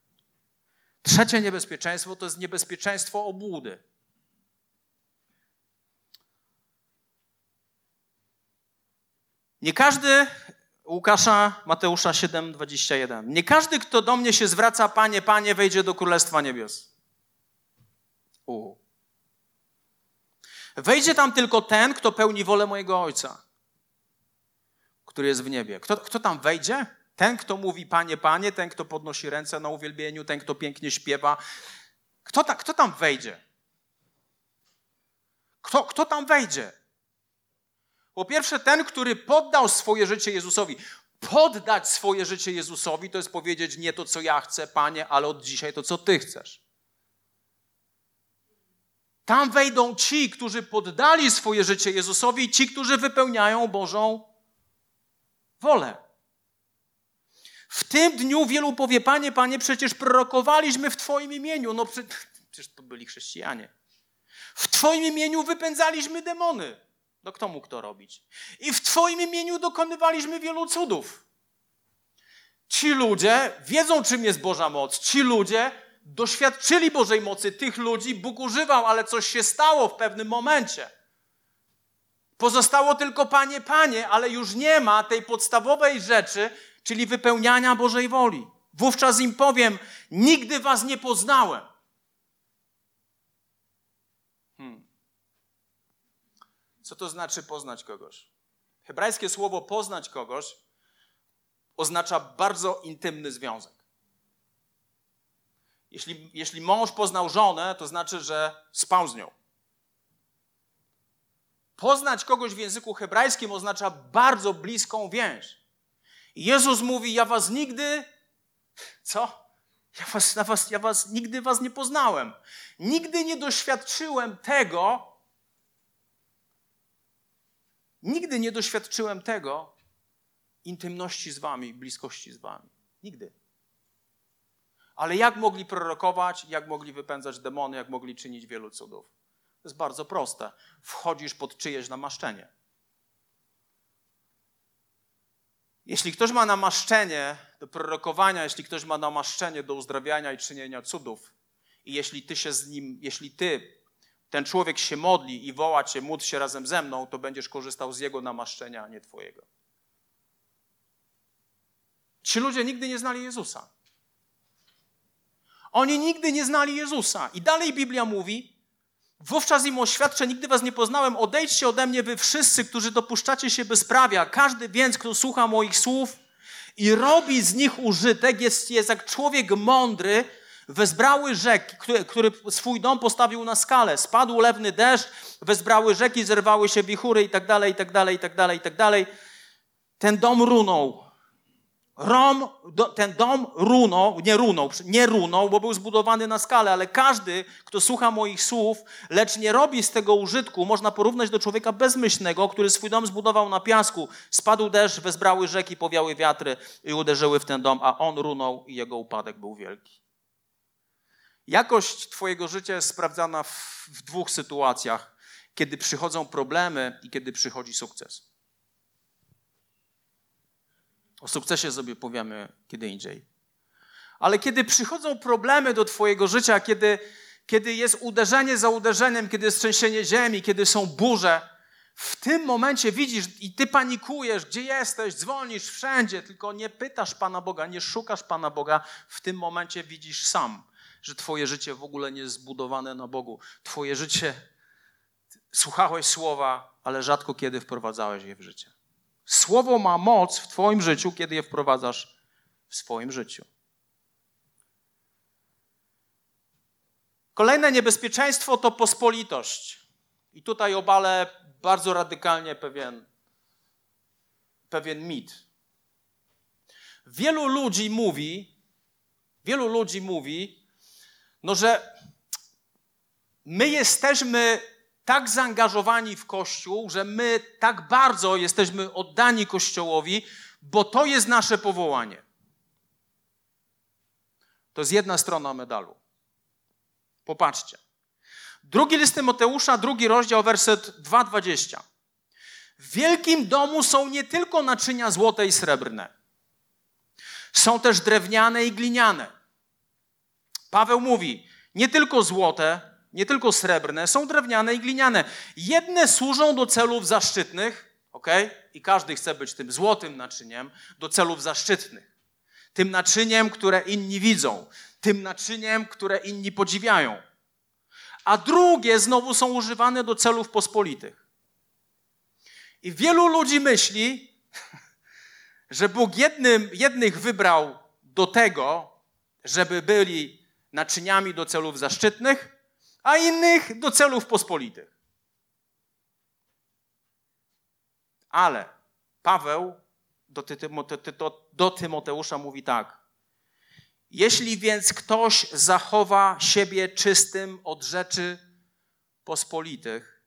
Trzecie niebezpieczeństwo to jest niebezpieczeństwo obłudy. Nie każdy, Łukasza Mateusza 7:21. Nie każdy, kto do mnie się zwraca, Panie, Panie, wejdzie do Królestwa Niebios. U. Wejdzie tam tylko ten, kto pełni wolę mojego Ojca który jest w niebie. Kto, kto tam wejdzie? Ten, kto mówi Panie, Panie, ten, kto podnosi ręce na uwielbieniu, ten, kto pięknie śpiewa. Kto, ta, kto tam wejdzie? Kto, kto tam wejdzie? Po pierwsze, ten, który poddał swoje życie Jezusowi. Poddać swoje życie Jezusowi to jest powiedzieć nie to, co ja chcę, Panie, ale od dzisiaj to, co Ty chcesz. Tam wejdą ci, którzy poddali swoje życie Jezusowi, ci, którzy wypełniają Bożą wolę. W tym dniu wielu powie, Panie, Panie, przecież prorokowaliśmy w Twoim imieniu. No przecież to byli chrześcijanie. W Twoim imieniu wypędzaliśmy demony. No kto mógł to robić? I w Twoim imieniu dokonywaliśmy wielu cudów. Ci ludzie wiedzą, czym jest Boża moc. Ci ludzie doświadczyli Bożej mocy. Tych ludzi Bóg używał, ale coś się stało w pewnym momencie. Pozostało tylko Panie, Panie, ale już nie ma tej podstawowej rzeczy, czyli wypełniania Bożej woli. Wówczas im powiem: Nigdy Was nie poznałem. Hmm. Co to znaczy poznać kogoś? Hebrajskie słowo poznać kogoś oznacza bardzo intymny związek. Jeśli, jeśli mąż poznał żonę, to znaczy, że spał z nią. Poznać kogoś w języku hebrajskim oznacza bardzo bliską więź. Jezus mówi: Ja was nigdy. Co? Ja was, ja, was, ja was nigdy was nie poznałem. Nigdy nie doświadczyłem tego. Nigdy nie doświadczyłem tego intymności z wami, bliskości z wami. Nigdy. Ale jak mogli prorokować, jak mogli wypędzać demony, jak mogli czynić wielu cudów? Jest bardzo proste. Wchodzisz pod czyjeś namaszczenie. Jeśli ktoś ma namaszczenie do prorokowania, jeśli ktoś ma namaszczenie do uzdrawiania i czynienia cudów, i jeśli ty się z nim, jeśli ty, ten człowiek się modli i woła cię, módl się razem ze mną, to będziesz korzystał z jego namaszczenia, a nie twojego. Ci ludzie nigdy nie znali Jezusa. Oni nigdy nie znali Jezusa. I dalej Biblia mówi, Wówczas im oświadczę, nigdy was nie poznałem, odejdźcie ode mnie wy wszyscy, którzy dopuszczacie się bezprawia. Każdy więc, kto słucha moich słów i robi z nich użytek, jest, jest jak człowiek mądry, wezbrały rzek, który, który swój dom postawił na skalę. Spadł lewny deszcz, wezbrały rzeki, zerwały się wichury i tak dalej, i tak dalej, i tak dalej, i tak dalej. Ten dom runął. Rom, do, ten dom runął, nie runął, nie runął, bo był zbudowany na skalę, ale każdy, kto słucha moich słów, lecz nie robi z tego użytku, można porównać do człowieka bezmyślnego, który swój dom zbudował na piasku. Spadł deszcz, wezbrały rzeki, powiały wiatry i uderzyły w ten dom, a on runął i jego upadek był wielki. Jakość Twojego życia jest sprawdzana w, w dwóch sytuacjach: kiedy przychodzą problemy i kiedy przychodzi sukces. O sukcesie sobie powiemy kiedy indziej. Ale kiedy przychodzą problemy do Twojego życia, kiedy, kiedy jest uderzenie za uderzeniem, kiedy jest trzęsienie ziemi, kiedy są burze, w tym momencie widzisz i ty panikujesz, gdzie jesteś, dzwonisz wszędzie, tylko nie pytasz Pana Boga, nie szukasz Pana Boga. W tym momencie widzisz sam, że Twoje życie w ogóle nie jest zbudowane na Bogu. Twoje życie, słuchałeś słowa, ale rzadko kiedy wprowadzałeś je w życie. Słowo ma moc w Twoim życiu, kiedy je wprowadzasz w swoim życiu. Kolejne niebezpieczeństwo to pospolitość. I tutaj obalę bardzo radykalnie pewien, pewien mit. Wielu ludzi mówi, wielu ludzi mówi, no że my jesteśmy tak zaangażowani w Kościół, że my tak bardzo jesteśmy oddani Kościołowi, bo to jest nasze powołanie. To jest jedna strona medalu. Popatrzcie. Drugi list Tymoteusza, drugi rozdział, werset 2,20. W wielkim domu są nie tylko naczynia złote i srebrne. Są też drewniane i gliniane. Paweł mówi, nie tylko złote, nie tylko srebrne, są drewniane i gliniane. Jedne służą do celów zaszczytnych, ok? I każdy chce być tym złotym naczyniem do celów zaszczytnych. Tym naczyniem, które inni widzą, tym naczyniem, które inni podziwiają. A drugie znowu są używane do celów pospolitych. I wielu ludzi myśli, że Bóg jednym, jednych wybrał do tego, żeby byli naczyniami do celów zaszczytnych, a innych do celów pospolitych. Ale Paweł do, do Tymoteusza mówi tak. Jeśli więc ktoś zachowa siebie czystym od rzeczy pospolitych,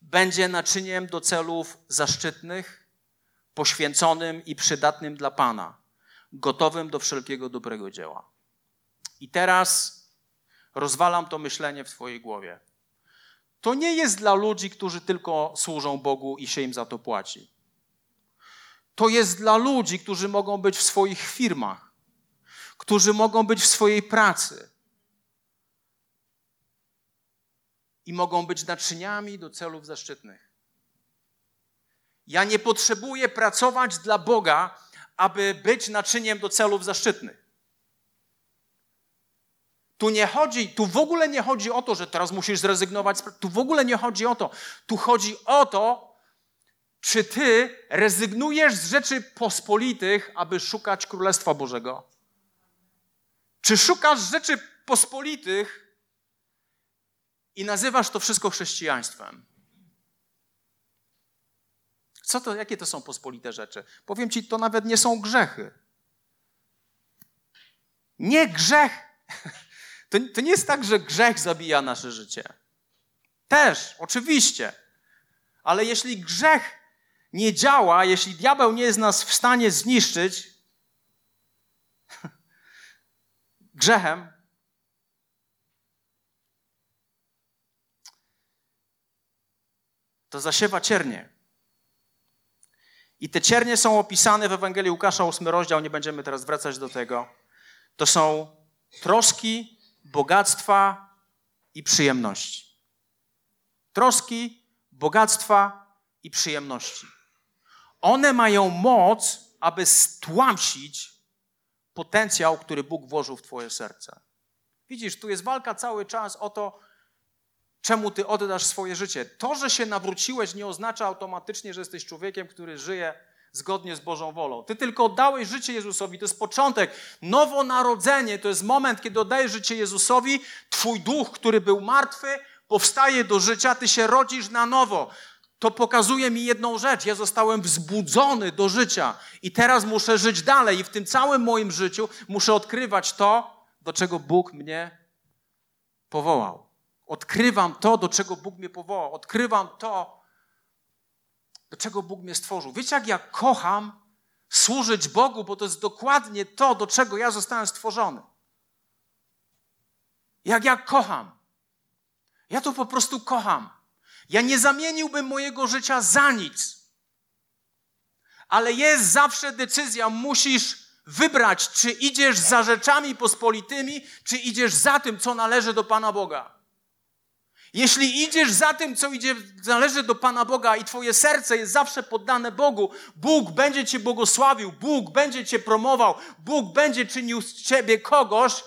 będzie naczyniem do celów zaszczytnych, poświęconym i przydatnym dla Pana, gotowym do wszelkiego dobrego dzieła. I teraz rozwalam to myślenie w Twojej głowie. To nie jest dla ludzi, którzy tylko służą Bogu i się im za to płaci. To jest dla ludzi, którzy mogą być w swoich firmach, którzy mogą być w swojej pracy i mogą być naczyniami do celów zaszczytnych. Ja nie potrzebuję pracować dla Boga, aby być naczyniem do celów zaszczytnych. Tu nie chodzi, tu w ogóle nie chodzi o to, że teraz musisz zrezygnować. Tu w ogóle nie chodzi o to. Tu chodzi o to, Czy ty rezygnujesz z rzeczy pospolitych, aby szukać Królestwa Bożego? Czy szukasz rzeczy pospolitych i nazywasz to wszystko chrześcijaństwem? Co to, jakie to są pospolite rzeczy? Powiem ci, to nawet nie są grzechy. Nie grzech. To, to nie jest tak, że grzech zabija nasze życie. Też, oczywiście. Ale jeśli grzech nie działa, jeśli diabeł nie jest nas w stanie zniszczyć grzechem, to zasiewa ciernie. I te ciernie są opisane w Ewangelii Łukasza, 8 rozdział, nie będziemy teraz wracać do tego. To są troski, bogactwa i przyjemności. Troski, bogactwa i przyjemności. One mają moc, aby stłamsić potencjał, który Bóg włożył w Twoje serce. Widzisz, tu jest walka cały czas o to, czemu Ty oddasz swoje życie. To, że się nawróciłeś, nie oznacza automatycznie, że jesteś człowiekiem, który żyje zgodnie z Bożą wolą. Ty tylko oddałeś życie Jezusowi, to jest początek. Nowonarodzenie to jest moment, kiedy oddajesz życie Jezusowi, Twój duch, który był martwy, powstaje do życia, Ty się rodzisz na nowo to pokazuje mi jedną rzecz. Ja zostałem wzbudzony do życia i teraz muszę żyć dalej, i w tym całym moim życiu muszę odkrywać to, do czego Bóg mnie powołał. Odkrywam to, do czego Bóg mnie powołał. Odkrywam to, do czego Bóg mnie stworzył. Wiecie, jak ja kocham służyć Bogu, bo to jest dokładnie to, do czego ja zostałem stworzony. Jak ja kocham. Ja to po prostu kocham. Ja nie zamieniłbym mojego życia za nic. Ale jest zawsze decyzja, musisz wybrać, czy idziesz za rzeczami pospolitymi, czy idziesz za tym, co należy do Pana Boga. Jeśli idziesz za tym, co idzie, należy do Pana Boga i Twoje serce jest zawsze poddane Bogu, Bóg będzie Cię błogosławił, Bóg będzie Cię promował, Bóg będzie czynił z Ciebie kogoś,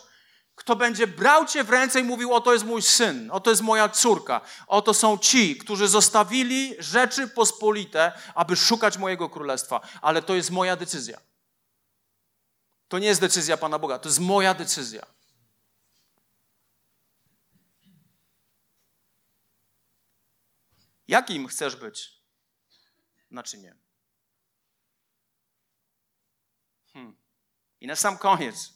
kto będzie brał cię w ręce i mówił: Oto jest mój syn, oto jest moja córka, oto są ci, którzy zostawili rzeczy pospolite, aby szukać mojego królestwa. Ale to jest moja decyzja. To nie jest decyzja Pana Boga, to jest moja decyzja. Jakim chcesz być naczyniem? Hmm. I na sam koniec.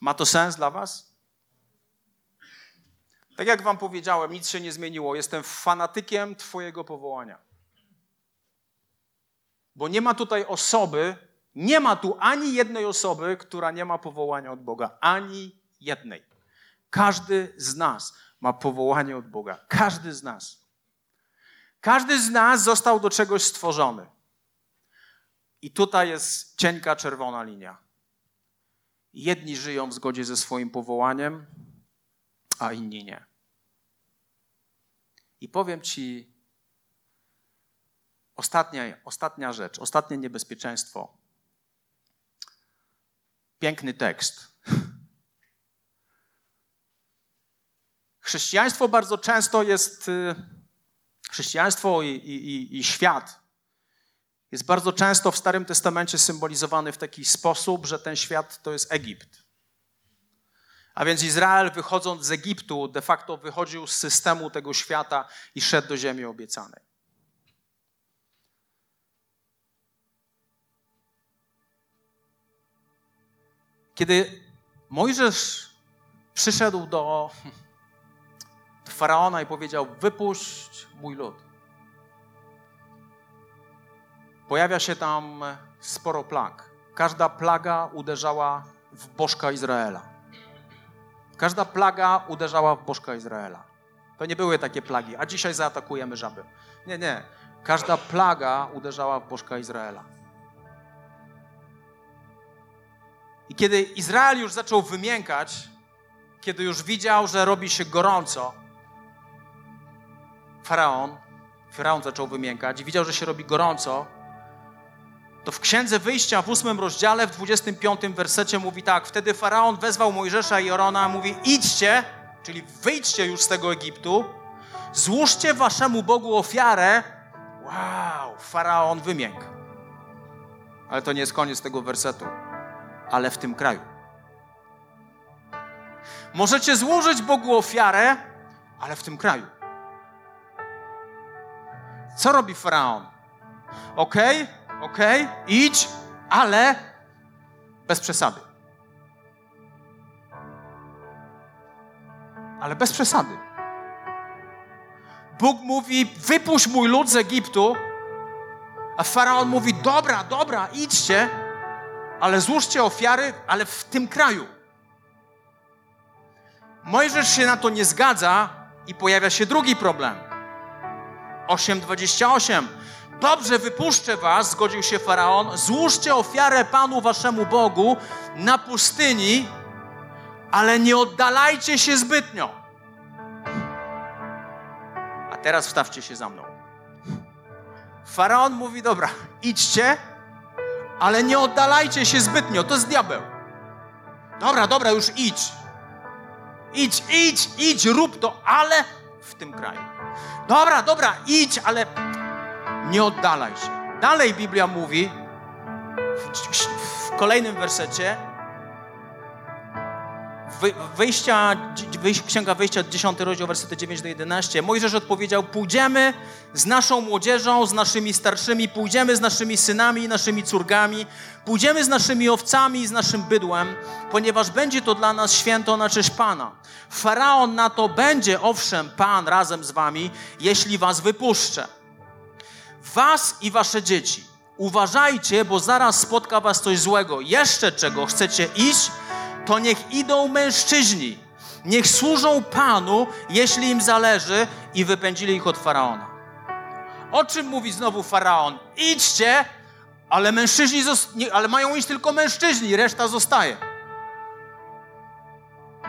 Ma to sens dla Was? Tak jak Wam powiedziałem, nic się nie zmieniło. Jestem fanatykiem Twojego powołania. Bo nie ma tutaj osoby, nie ma tu ani jednej osoby, która nie ma powołania od Boga. Ani jednej. Każdy z nas ma powołanie od Boga. Każdy z nas. Każdy z nas został do czegoś stworzony. I tutaj jest cienka czerwona linia. Jedni żyją w zgodzie ze swoim powołaniem, a inni nie. I powiem Ci ostatnia, ostatnia rzecz, ostatnie niebezpieczeństwo. Piękny tekst. Chrześcijaństwo bardzo często jest, y, chrześcijaństwo i, i, i świat jest bardzo często w Starym Testamencie symbolizowany w taki sposób, że ten świat to jest Egipt. A więc Izrael, wychodząc z Egiptu, de facto wychodził z systemu tego świata i szedł do ziemi obiecanej. Kiedy Mojżesz przyszedł do faraona i powiedział: Wypuść mój lud pojawia się tam sporo plag. Każda plaga uderzała w bożka Izraela. Każda plaga uderzała w bożka Izraela. To nie były takie plagi, a dzisiaj zaatakujemy żaby. Nie, nie. Każda plaga uderzała w bożka Izraela. I kiedy Izrael już zaczął wymiękać, kiedy już widział, że robi się gorąco, faraon, faraon zaczął wymiękać i widział, że się robi gorąco, to w Księdze Wyjścia w ósmym rozdziale, w 25 wersecie mówi tak. Wtedy Faraon wezwał Mojżesza i Jorona, mówi idźcie, czyli wyjdźcie już z tego Egiptu, Złóżcie waszemu Bogu ofiarę. Wow, faraon wymiękł. Ale to nie jest koniec tego wersetu. Ale w tym kraju. Możecie złożyć Bogu ofiarę, ale w tym kraju. Co robi faraon? Okej, okay, okej, okay, idź, ale bez przesady. Ale bez przesady. Bóg mówi: wypuść mój lud z Egiptu, a faraon mówi: dobra, dobra, idźcie, ale złóżcie ofiary, ale w tym kraju. Mojżesz się na to nie zgadza i pojawia się drugi problem. 8:28. Dobrze, wypuszczę was, zgodził się faraon. Złóżcie ofiarę Panu waszemu Bogu na pustyni, ale nie oddalajcie się zbytnio. A teraz wstawcie się za mną. Faraon mówi: Dobra, idźcie, ale nie oddalajcie się zbytnio. To jest diabeł. Dobra, dobra, już idź. Idź, idź, idź, rób to, ale w tym kraju. Dobra, dobra, idź, ale nie oddalaj się. Dalej Biblia mówi w kolejnym wersecie, Wyjścia, Księga Wyjścia, 10 rozdział, wersety 9 do 11. Mojżesz odpowiedział, pójdziemy z naszą młodzieżą, z naszymi starszymi, pójdziemy z naszymi synami i naszymi córkami, pójdziemy z naszymi owcami i z naszym bydłem, ponieważ będzie to dla nas święto na cześć Pana. Faraon na to będzie, owszem, Pan razem z wami, jeśli was wypuszczę. Was i wasze dzieci. Uważajcie, bo zaraz spotka was coś złego. Jeszcze czego chcecie iść? To niech idą mężczyźni, niech służą Panu, jeśli im zależy, i wypędzili ich od faraona. O czym mówi znowu faraon? Idźcie, ale mężczyźni, ale mają iść tylko mężczyźni, reszta zostaje.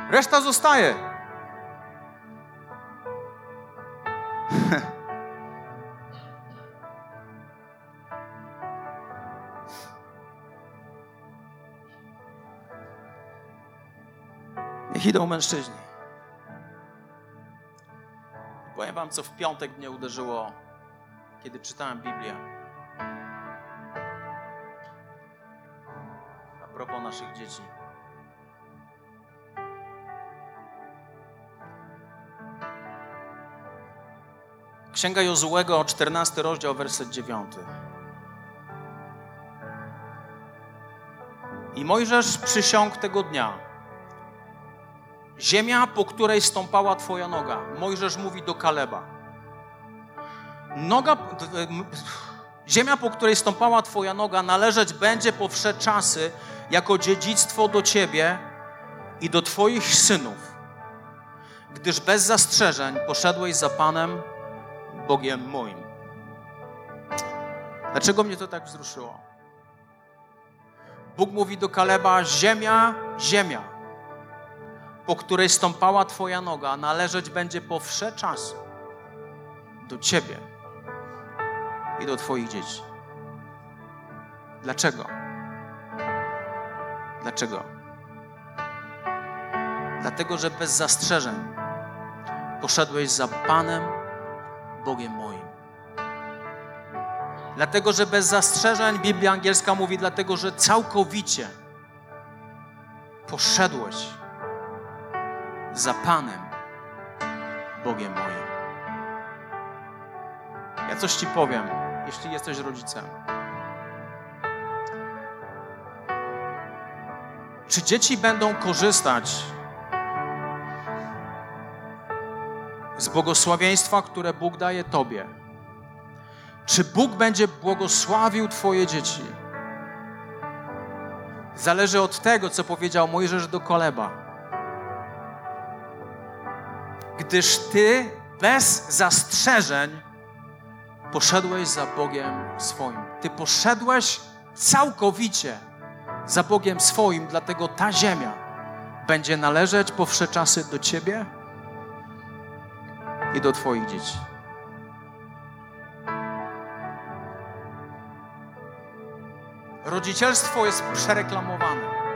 Reszta zostaje. Niech idą mężczyźni. Powiem wam, co w piątek mnie uderzyło, kiedy czytałem Biblię. A propos naszych dzieci. Księga Jozułego, 14 rozdział, werset 9. I Mojżesz przysiągł tego dnia, Ziemia, po której stąpała Twoja noga. Mojżesz mówi do Kaleba. Noga, ziemia, po której stąpała Twoja noga, należeć będzie po wsze czasy jako dziedzictwo do Ciebie i do Twoich synów, gdyż bez zastrzeżeń poszedłeś za Panem, Bogiem moim. Dlaczego mnie to tak wzruszyło? Bóg mówi do Kaleba: Ziemia, ziemia po której stąpała Twoja noga, należeć będzie po wsze czasy do Ciebie i do Twoich dzieci. Dlaczego? Dlaczego? Dlatego, że bez zastrzeżeń poszedłeś za Panem, Bogiem moim. Dlatego, że bez zastrzeżeń, Biblia angielska mówi, dlatego, że całkowicie poszedłeś za Panem, Bogiem moim. Ja coś Ci powiem, jeśli jesteś rodzicem. Czy dzieci będą korzystać z błogosławieństwa, które Bóg daje Tobie? Czy Bóg będzie błogosławił Twoje dzieci? Zależy od tego, co powiedział Mojżesz do Koleba gdyż Ty bez zastrzeżeń poszedłeś za Bogiem swoim. Ty poszedłeś całkowicie za Bogiem swoim, dlatego ta ziemia będzie należeć po wsze czasy do Ciebie i do Twoich dzieci. Rodzicielstwo jest przereklamowane.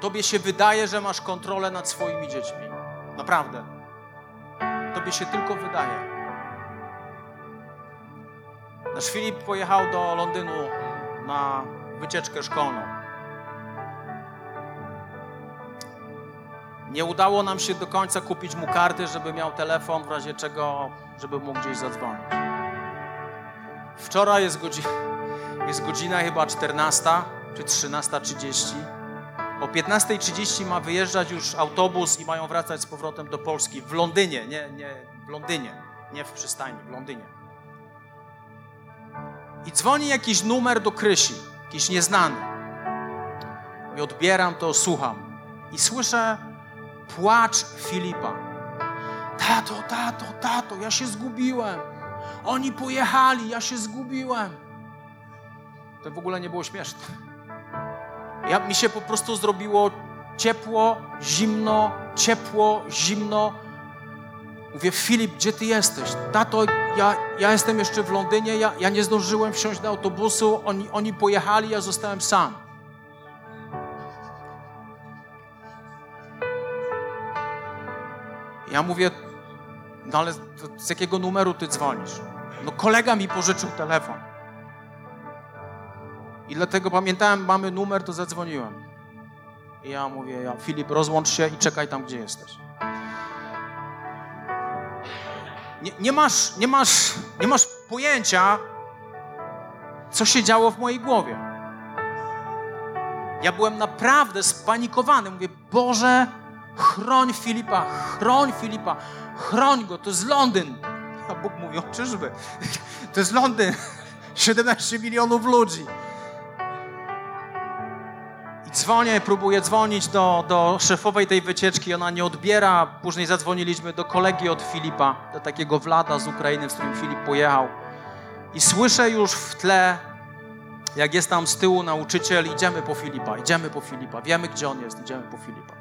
Tobie się wydaje, że masz kontrolę nad swoimi dziećmi. Naprawdę. Tobie się tylko wydaje. Nasz Filip pojechał do Londynu na wycieczkę szkolną. Nie udało nam się do końca kupić mu karty, żeby miał telefon, w razie czego, żeby mógł gdzieś zadzwonić. Wczoraj jest godzina, jest godzina chyba 14 czy 13.30. O 15.30 ma wyjeżdżać już autobus i mają wracać z powrotem do Polski w Londynie, nie, nie w Londynie, nie w przystani, w Londynie. I dzwoni jakiś numer do Krysi, jakiś nieznany. I odbieram to, słucham. I słyszę płacz Filipa. Tato, tato, tato, ja się zgubiłem. Oni pojechali, ja się zgubiłem. To w ogóle nie było śmieszne. Ja, mi się po prostu zrobiło ciepło, zimno, ciepło, zimno. Mówię, Filip, gdzie ty jesteś? Tato, ja, ja jestem jeszcze w Londynie, ja, ja nie zdążyłem wsiąść do autobusu, oni, oni pojechali, ja zostałem sam. Ja mówię, no ale z jakiego numeru ty dzwonisz? No kolega mi pożyczył telefon. I dlatego pamiętałem, mamy numer, to zadzwoniłem. I ja mówię, ja, Filip, rozłącz się i czekaj tam, gdzie jesteś. Nie, nie, masz, nie, masz, nie masz pojęcia, co się działo w mojej głowie. Ja byłem naprawdę spanikowany. Mówię, Boże, chroń Filipa, chroń Filipa, chroń go, to jest Londyn. A Bóg mówi, o czyżby, to jest Londyn, 17 milionów ludzi. Dzwonię, próbuję dzwonić do, do szefowej tej wycieczki, ona nie odbiera. Później zadzwoniliśmy do kolegi od Filipa, do takiego Wlada z Ukrainy, z którym Filip pojechał. I słyszę już w tle, jak jest tam z tyłu nauczyciel, idziemy po Filipa, idziemy po Filipa, wiemy gdzie on jest, idziemy po Filipa.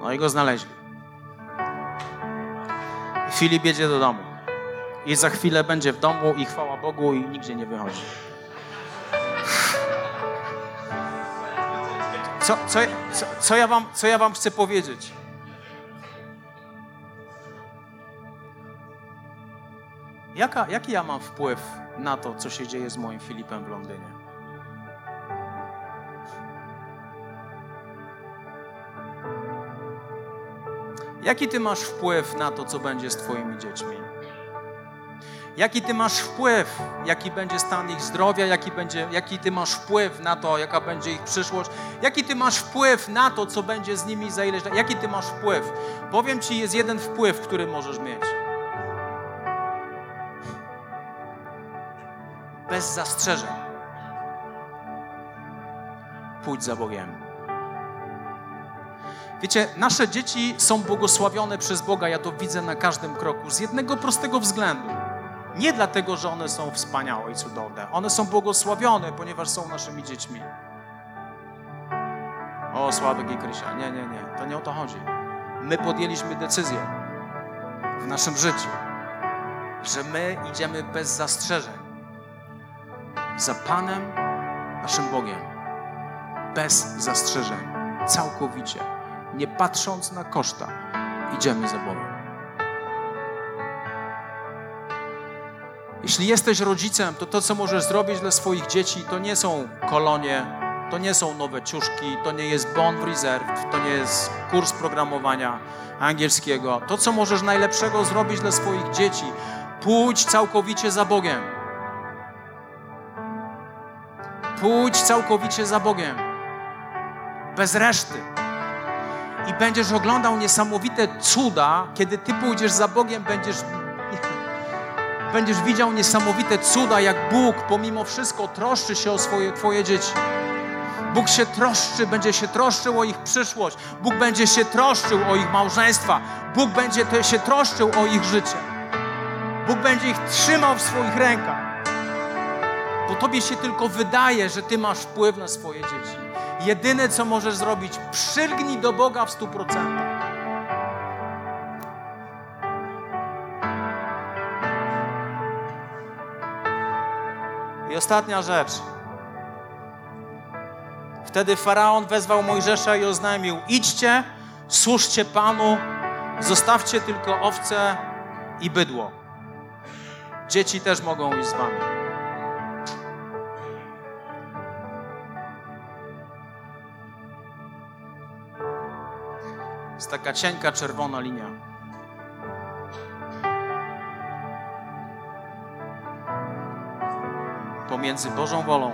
No i go znaleźli. Filip jedzie do domu. I za chwilę będzie w domu i chwała Bogu i nigdzie nie wychodzi. Co, co, co, ja wam, co ja wam chcę powiedzieć? Jaka, jaki ja mam wpływ na to, co się dzieje z moim Filipem w Londynie? Jaki ty masz wpływ na to, co będzie z twoimi dziećmi? Jaki ty masz wpływ, jaki będzie stan ich zdrowia, jaki, będzie, jaki ty masz wpływ na to, jaka będzie ich przyszłość, jaki ty masz wpływ na to, co będzie z nimi za ileś jaki ty masz wpływ. Powiem ci, jest jeden wpływ, który możesz mieć. Bez zastrzeżeń. Pójdź za Bogiem. Wiecie, nasze dzieci są błogosławione przez Boga, ja to widzę na każdym kroku, z jednego prostego względu. Nie dlatego, że one są wspaniałe i cudowne. One są błogosławione, ponieważ są naszymi dziećmi. O, Sławek i Krysia. Nie, nie, nie. To nie o to chodzi. My podjęliśmy decyzję w naszym życiu, że my idziemy bez zastrzeżeń za Panem, naszym Bogiem. Bez zastrzeżeń. Całkowicie. Nie patrząc na koszta, idziemy za Bogiem. Jeśli jesteś rodzicem, to to, co możesz zrobić dla swoich dzieci, to nie są kolonie, to nie są nowe ciuszki, to nie jest Bond Reserve, to nie jest kurs programowania angielskiego. To, co możesz najlepszego zrobić dla swoich dzieci, pójdź całkowicie za Bogiem. Pójdź całkowicie za Bogiem. Bez reszty. I będziesz oglądał niesamowite cuda, kiedy ty pójdziesz za Bogiem, będziesz będziesz widział niesamowite cuda, jak Bóg pomimo wszystko troszczy się o swoje, Twoje dzieci. Bóg się troszczy, będzie się troszczył o ich przyszłość. Bóg będzie się troszczył o ich małżeństwa. Bóg będzie się troszczył o ich życie. Bóg będzie ich trzymał w swoich rękach. Bo Tobie się tylko wydaje, że Ty masz wpływ na swoje dzieci. Jedyne, co możesz zrobić, przylgnij do Boga w stu procentach. I ostatnia rzecz. Wtedy faraon wezwał Mojżesza i oznajmił: Idźcie, służcie Panu, zostawcie tylko owce i bydło. Dzieci też mogą iść z wami. Jest taka cienka czerwona linia. Pomiędzy Bożą wolą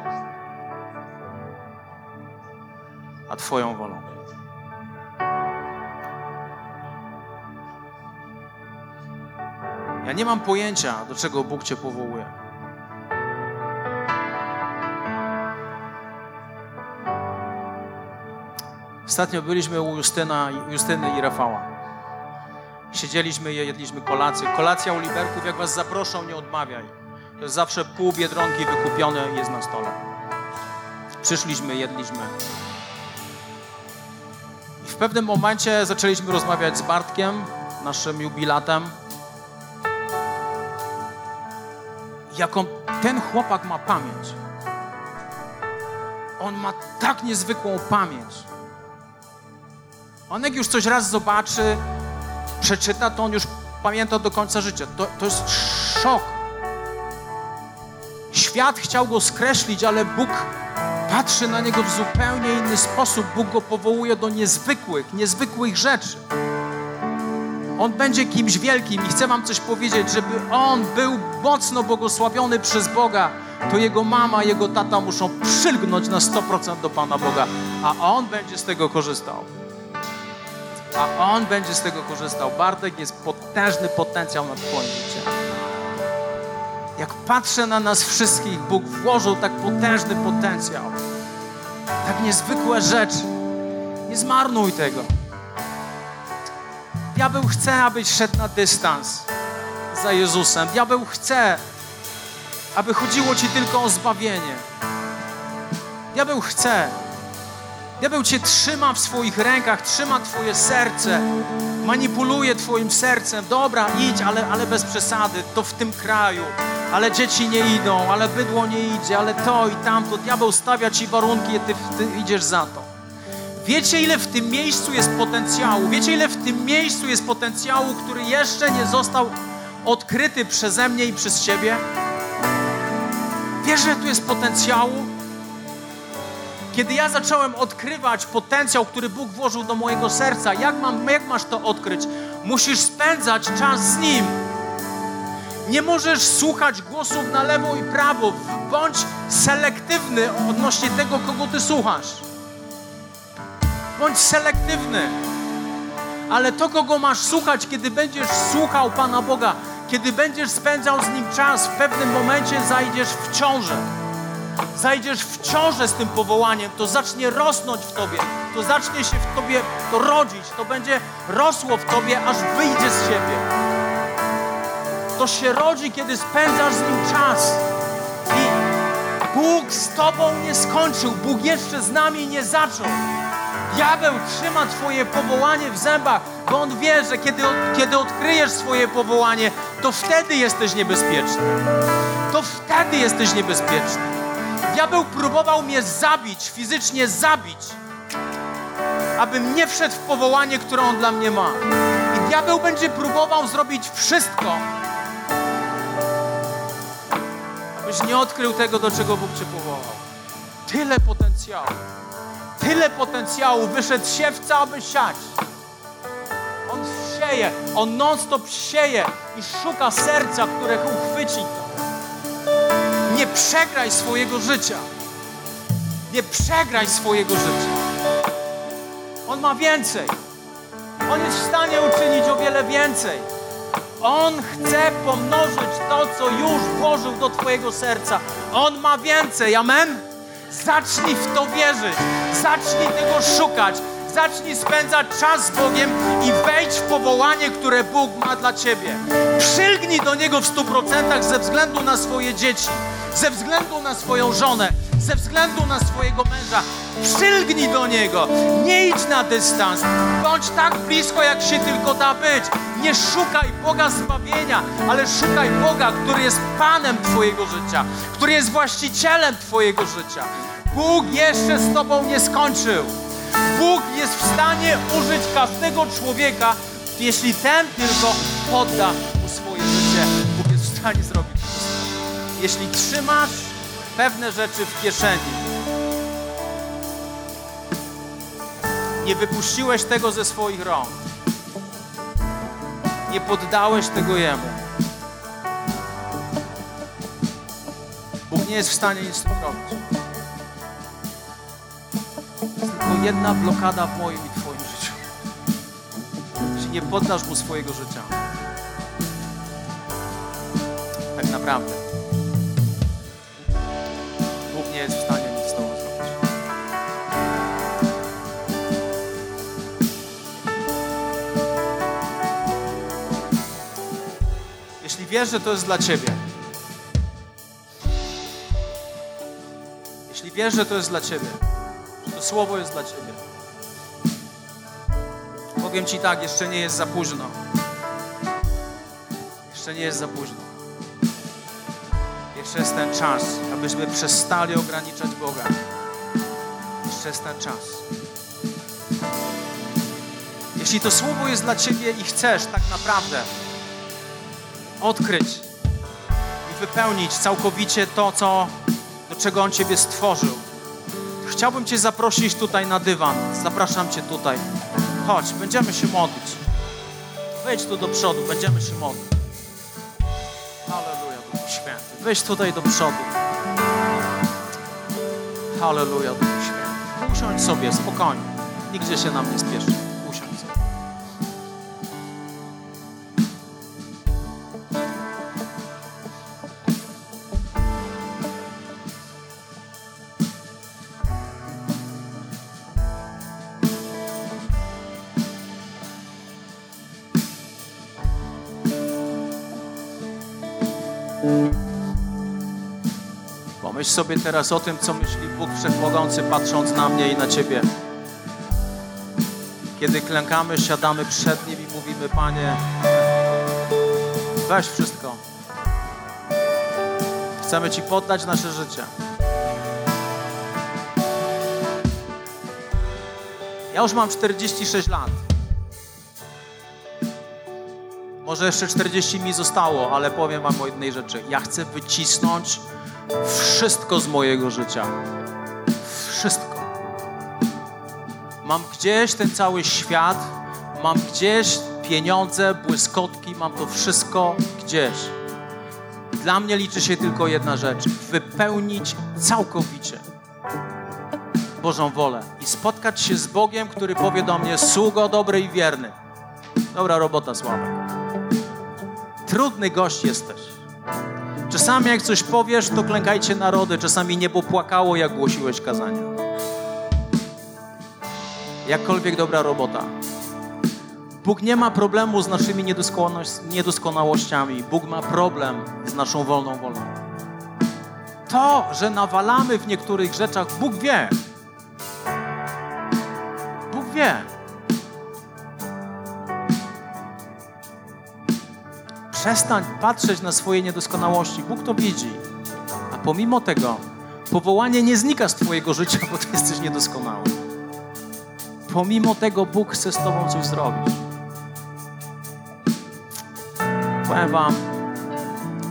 a Twoją wolą. Ja nie mam pojęcia, do czego Bóg Cię powołuje. Ostatnio byliśmy u Justyna, Justyny i Rafała. Siedzieliśmy i jedliśmy kolację. Kolacja u Liberków, jak was zaproszą, nie odmawiaj. To jest zawsze pół biedronki wykupione jest na stole. Przyszliśmy, jedliśmy. I w pewnym momencie zaczęliśmy rozmawiać z Bartkiem, naszym jubilatem. Jaką ten chłopak ma pamięć. On ma tak niezwykłą pamięć. On jak już coś raz zobaczy, przeczyta, to on już pamięta do końca życia. To, to jest szok. Świat chciał go skreślić, ale Bóg patrzy na niego w zupełnie inny sposób. Bóg go powołuje do niezwykłych, niezwykłych rzeczy. On będzie kimś wielkim i chcę Wam coś powiedzieć, żeby on był mocno błogosławiony przez Boga, to jego mama, jego tata muszą przylgnąć na 100% do Pana Boga, a on będzie z tego korzystał. A on będzie z tego korzystał. Bartek jest potężny potencjał nad Twoim życiem. Jak patrzę na nas wszystkich, Bóg włożył tak potężny potencjał, tak niezwykłe rzeczy. Nie zmarnuj tego. Diabeł chce, abyś szedł na dystans za Jezusem. Diabeł chce, aby chodziło ci tylko o zbawienie. Diabeł chce. Diabeł cię trzyma w swoich rękach, trzyma twoje serce, manipuluje twoim sercem. Dobra, idź, ale, ale bez przesady, to w tym kraju. Ale dzieci nie idą, ale bydło nie idzie, ale to i tamto. Diabeł stawia ci warunki, ty, ty idziesz za to. Wiecie, ile w tym miejscu jest potencjału? Wiecie, ile w tym miejscu jest potencjału, który jeszcze nie został odkryty przeze mnie i przez Ciebie? Wiesz, że tu jest potencjału? Kiedy ja zacząłem odkrywać potencjał, który Bóg włożył do mojego serca, jak, mam, jak masz to odkryć? Musisz spędzać czas z Nim. Nie możesz słuchać głosów na lewo i prawo. Bądź selektywny odnośnie tego, kogo Ty słuchasz. Bądź selektywny. Ale to, kogo masz słuchać, kiedy będziesz słuchał Pana Boga, kiedy będziesz spędzał z Nim czas, w pewnym momencie zajdziesz w ciążę. Zajdziesz w ciążę z tym powołaniem, to zacznie rosnąć w Tobie, to zacznie się w Tobie to rodzić, to będzie rosło w Tobie, aż wyjdzie z siebie. To się rodzi, kiedy spędzasz z Nim czas. I Bóg z Tobą nie skończył, Bóg jeszcze z nami nie zaczął. Diabeł trzyma Twoje powołanie w zębach, bo on wie, że kiedy, kiedy odkryjesz swoje powołanie, to wtedy jesteś niebezpieczny. To wtedy jesteś niebezpieczny. Diabeł próbował mnie zabić, fizycznie zabić, abym nie wszedł w powołanie, które on dla mnie ma. I diabeł będzie próbował zrobić wszystko, abyś nie odkrył tego, do czego Bóg Cię powołał. Tyle potencjału tyle potencjału, wyszedł siewca, aby siać. On sieje, on non-stop sieje i szuka serca, które uchwyci to. Nie przegraj swojego życia. Nie przegraj swojego życia. On ma więcej. On jest w stanie uczynić o wiele więcej. On chce pomnożyć to, co już włożył do Twojego serca. On ma więcej. Amen? Zacznij w to wierzyć. Zacznij tego szukać. Zacznij spędzać czas z Bogiem i wejdź w powołanie, które Bóg ma dla Ciebie. Przylgnij do Niego w stu procentach ze względu na swoje dzieci, ze względu na swoją żonę, ze względu na swojego męża. Przylgnij do Niego. Nie idź na dystans. Bądź tak blisko, jak się tylko da być. Nie szukaj Boga zbawienia, ale szukaj Boga, który jest Panem Twojego życia, który jest właścicielem Twojego życia. Bóg jeszcze z Tobą nie skończył. Bóg jest w stanie użyć każdego człowieka, jeśli ten tylko podda stanie zrobić. Jeśli trzymasz pewne rzeczy w kieszeni, nie wypuściłeś tego ze swoich rąk, nie poddałeś tego Jemu, Bóg nie jest w stanie nic zrobić. Jest tylko jedna blokada w moim i Twoim życiu. Jeśli nie poddasz Mu swojego życia. Tak naprawdę. Bóg nie jest w stanie nic z Tobą zrobić. Jeśli wiesz, że to jest dla Ciebie, jeśli wiesz, że to jest dla Ciebie, że to słowo jest dla Ciebie, powiem Ci tak, jeszcze nie jest za późno. Jeszcze nie jest za późno. Jeszcze jest ten czas, abyśmy przestali ograniczać Boga. Jeszcze jest ten czas. Jeśli to słowo jest dla Ciebie i chcesz tak naprawdę odkryć i wypełnić całkowicie to, co, do czego On Ciebie stworzył, chciałbym Cię zaprosić tutaj na dywan. Zapraszam Cię tutaj. Chodź, będziemy się modlić. Wejdź tu do przodu, będziemy się modlić. Wejdź tutaj do przodu. Halleluja, Duchu Święty. Usiądź sobie, spokojnie. Nigdzie się nam nie spieszy. Sobie teraz o tym, co myśli Bóg Wszechmogący, patrząc na mnie i na Ciebie. Kiedy klękamy, siadamy przed Nim i mówimy, Panie, weź wszystko. Chcemy Ci poddać nasze życie. Ja już mam 46 lat. Może jeszcze 40 mi zostało, ale powiem Wam o jednej rzeczy. Ja chcę wycisnąć wszystko z mojego życia. Wszystko. Mam gdzieś ten cały świat, mam gdzieś pieniądze, błyskotki, mam to wszystko gdzieś. Dla mnie liczy się tylko jedna rzecz: wypełnić całkowicie Bożą wolę i spotkać się z Bogiem, który powie do mnie: sługo dobry i wierny. Dobra robota, Sławek. Trudny gość jesteś. Czasami jak coś powiesz, to klękajcie narody. Czasami niebo płakało, jak głosiłeś kazania. Jakkolwiek dobra robota. Bóg nie ma problemu z naszymi niedoskonałościami. Bóg ma problem z naszą wolną wolą. To, że nawalamy w niektórych rzeczach, Bóg wie. Bóg wie. Przestań patrzeć na swoje niedoskonałości. Bóg to widzi. A pomimo tego, powołanie nie znika z Twojego życia, bo Ty jesteś niedoskonały. Pomimo tego, Bóg chce z Tobą coś zrobić. Powiem Wam,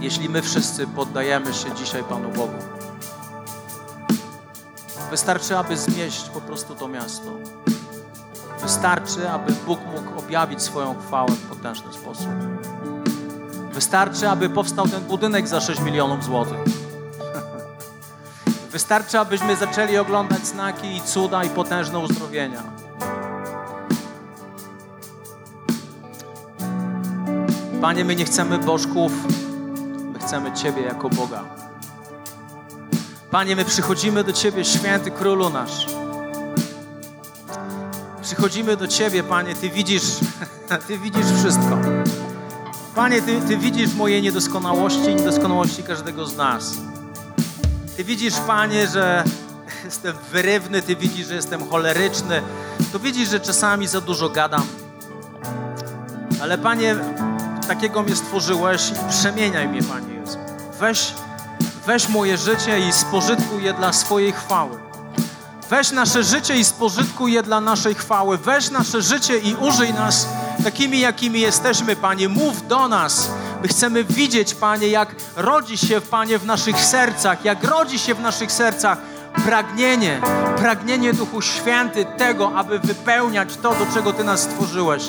jeśli my wszyscy poddajemy się dzisiaj Panu Bogu, wystarczy, aby zmieść po prostu to miasto. Wystarczy, aby Bóg mógł objawić swoją chwałę w potężny sposób. Wystarczy, aby powstał ten budynek za 6 milionów złotych. Wystarczy, abyśmy zaczęli oglądać znaki i cuda i potężne uzdrowienia. Panie, my nie chcemy bożków, my chcemy Ciebie jako Boga. Panie, my przychodzimy do Ciebie, święty królu nasz. Przychodzimy do Ciebie, Panie, Ty widzisz, Ty widzisz wszystko. Panie, Ty, Ty widzisz moje niedoskonałości i niedoskonałości każdego z nas. Ty widzisz, Panie, że jestem wyrywny, Ty widzisz, że jestem choleryczny. To widzisz, że czasami za dużo gadam. Ale Panie, takiego mnie stworzyłeś i przemieniaj mnie, Panie Jezu. Weź, weź moje życie i spożytkuj je dla swojej chwały. Weź nasze życie i spożytkuj je dla naszej chwały. Weź nasze życie i użyj nas takimi, jakimi jesteśmy, Panie. Mów do nas. My chcemy widzieć, Panie, jak rodzi się, Panie, w naszych sercach, jak rodzi się w naszych sercach pragnienie, pragnienie Duchu Święty tego, aby wypełniać to, do czego Ty nas stworzyłeś.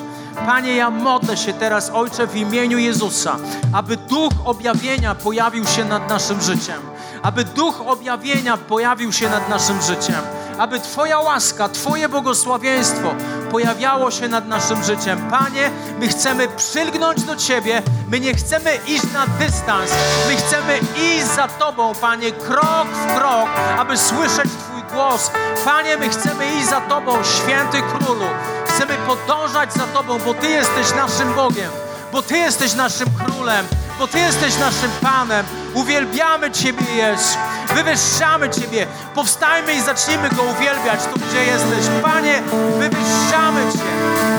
Panie, ja modlę się teraz, Ojcze, w imieniu Jezusa, aby Duch objawienia pojawił się nad naszym życiem, aby Duch objawienia pojawił się nad naszym życiem, aby Twoja łaska, Twoje błogosławieństwo pojawiało się nad naszym życiem. Panie, my chcemy przylgnąć do Ciebie, my nie chcemy iść na dystans, my chcemy iść za Tobą, Panie, krok w krok, aby słyszeć Twój głos. Panie, my chcemy iść za Tobą, święty królu. Chcemy podążać za Tobą, bo Ty jesteś naszym Bogiem, bo Ty jesteś naszym królem, bo Ty jesteś naszym Panem. Uwielbiamy Ciebie, Jezu. Wywyższamy Ciebie. Powstajmy i zacznijmy Go uwielbiać tu, gdzie jesteś. Panie, wywyższamy Cię.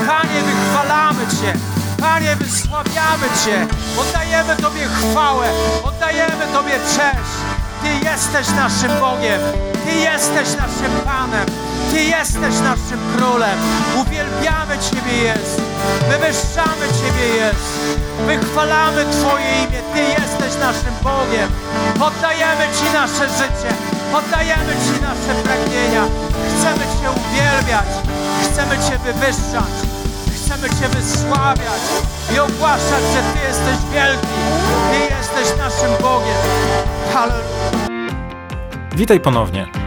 Panie, wychwalamy Cię. Panie, wysławiamy Cię. Oddajemy Tobie chwałę. Oddajemy Tobie cześć. Ty jesteś naszym Bogiem. Ty jesteś naszym Panem. Ty jesteś naszym Królem. Uwielbiamy Ciebie, Jezu. Wywyższamy Ciebie, Jezu. Wychwalamy Twoje imię. Ty jesteś naszym Bogiem. Oddajemy Ci nasze życie. Oddajemy Ci nasze pragnienia. Chcemy Cię uwielbiać. Chcemy Cię wywyższać. Chcemy Cię wysławiać i ogłaszać, że Ty jesteś wielki. Ty jesteś naszym Bogiem. Hallelujah. Witaj ponownie.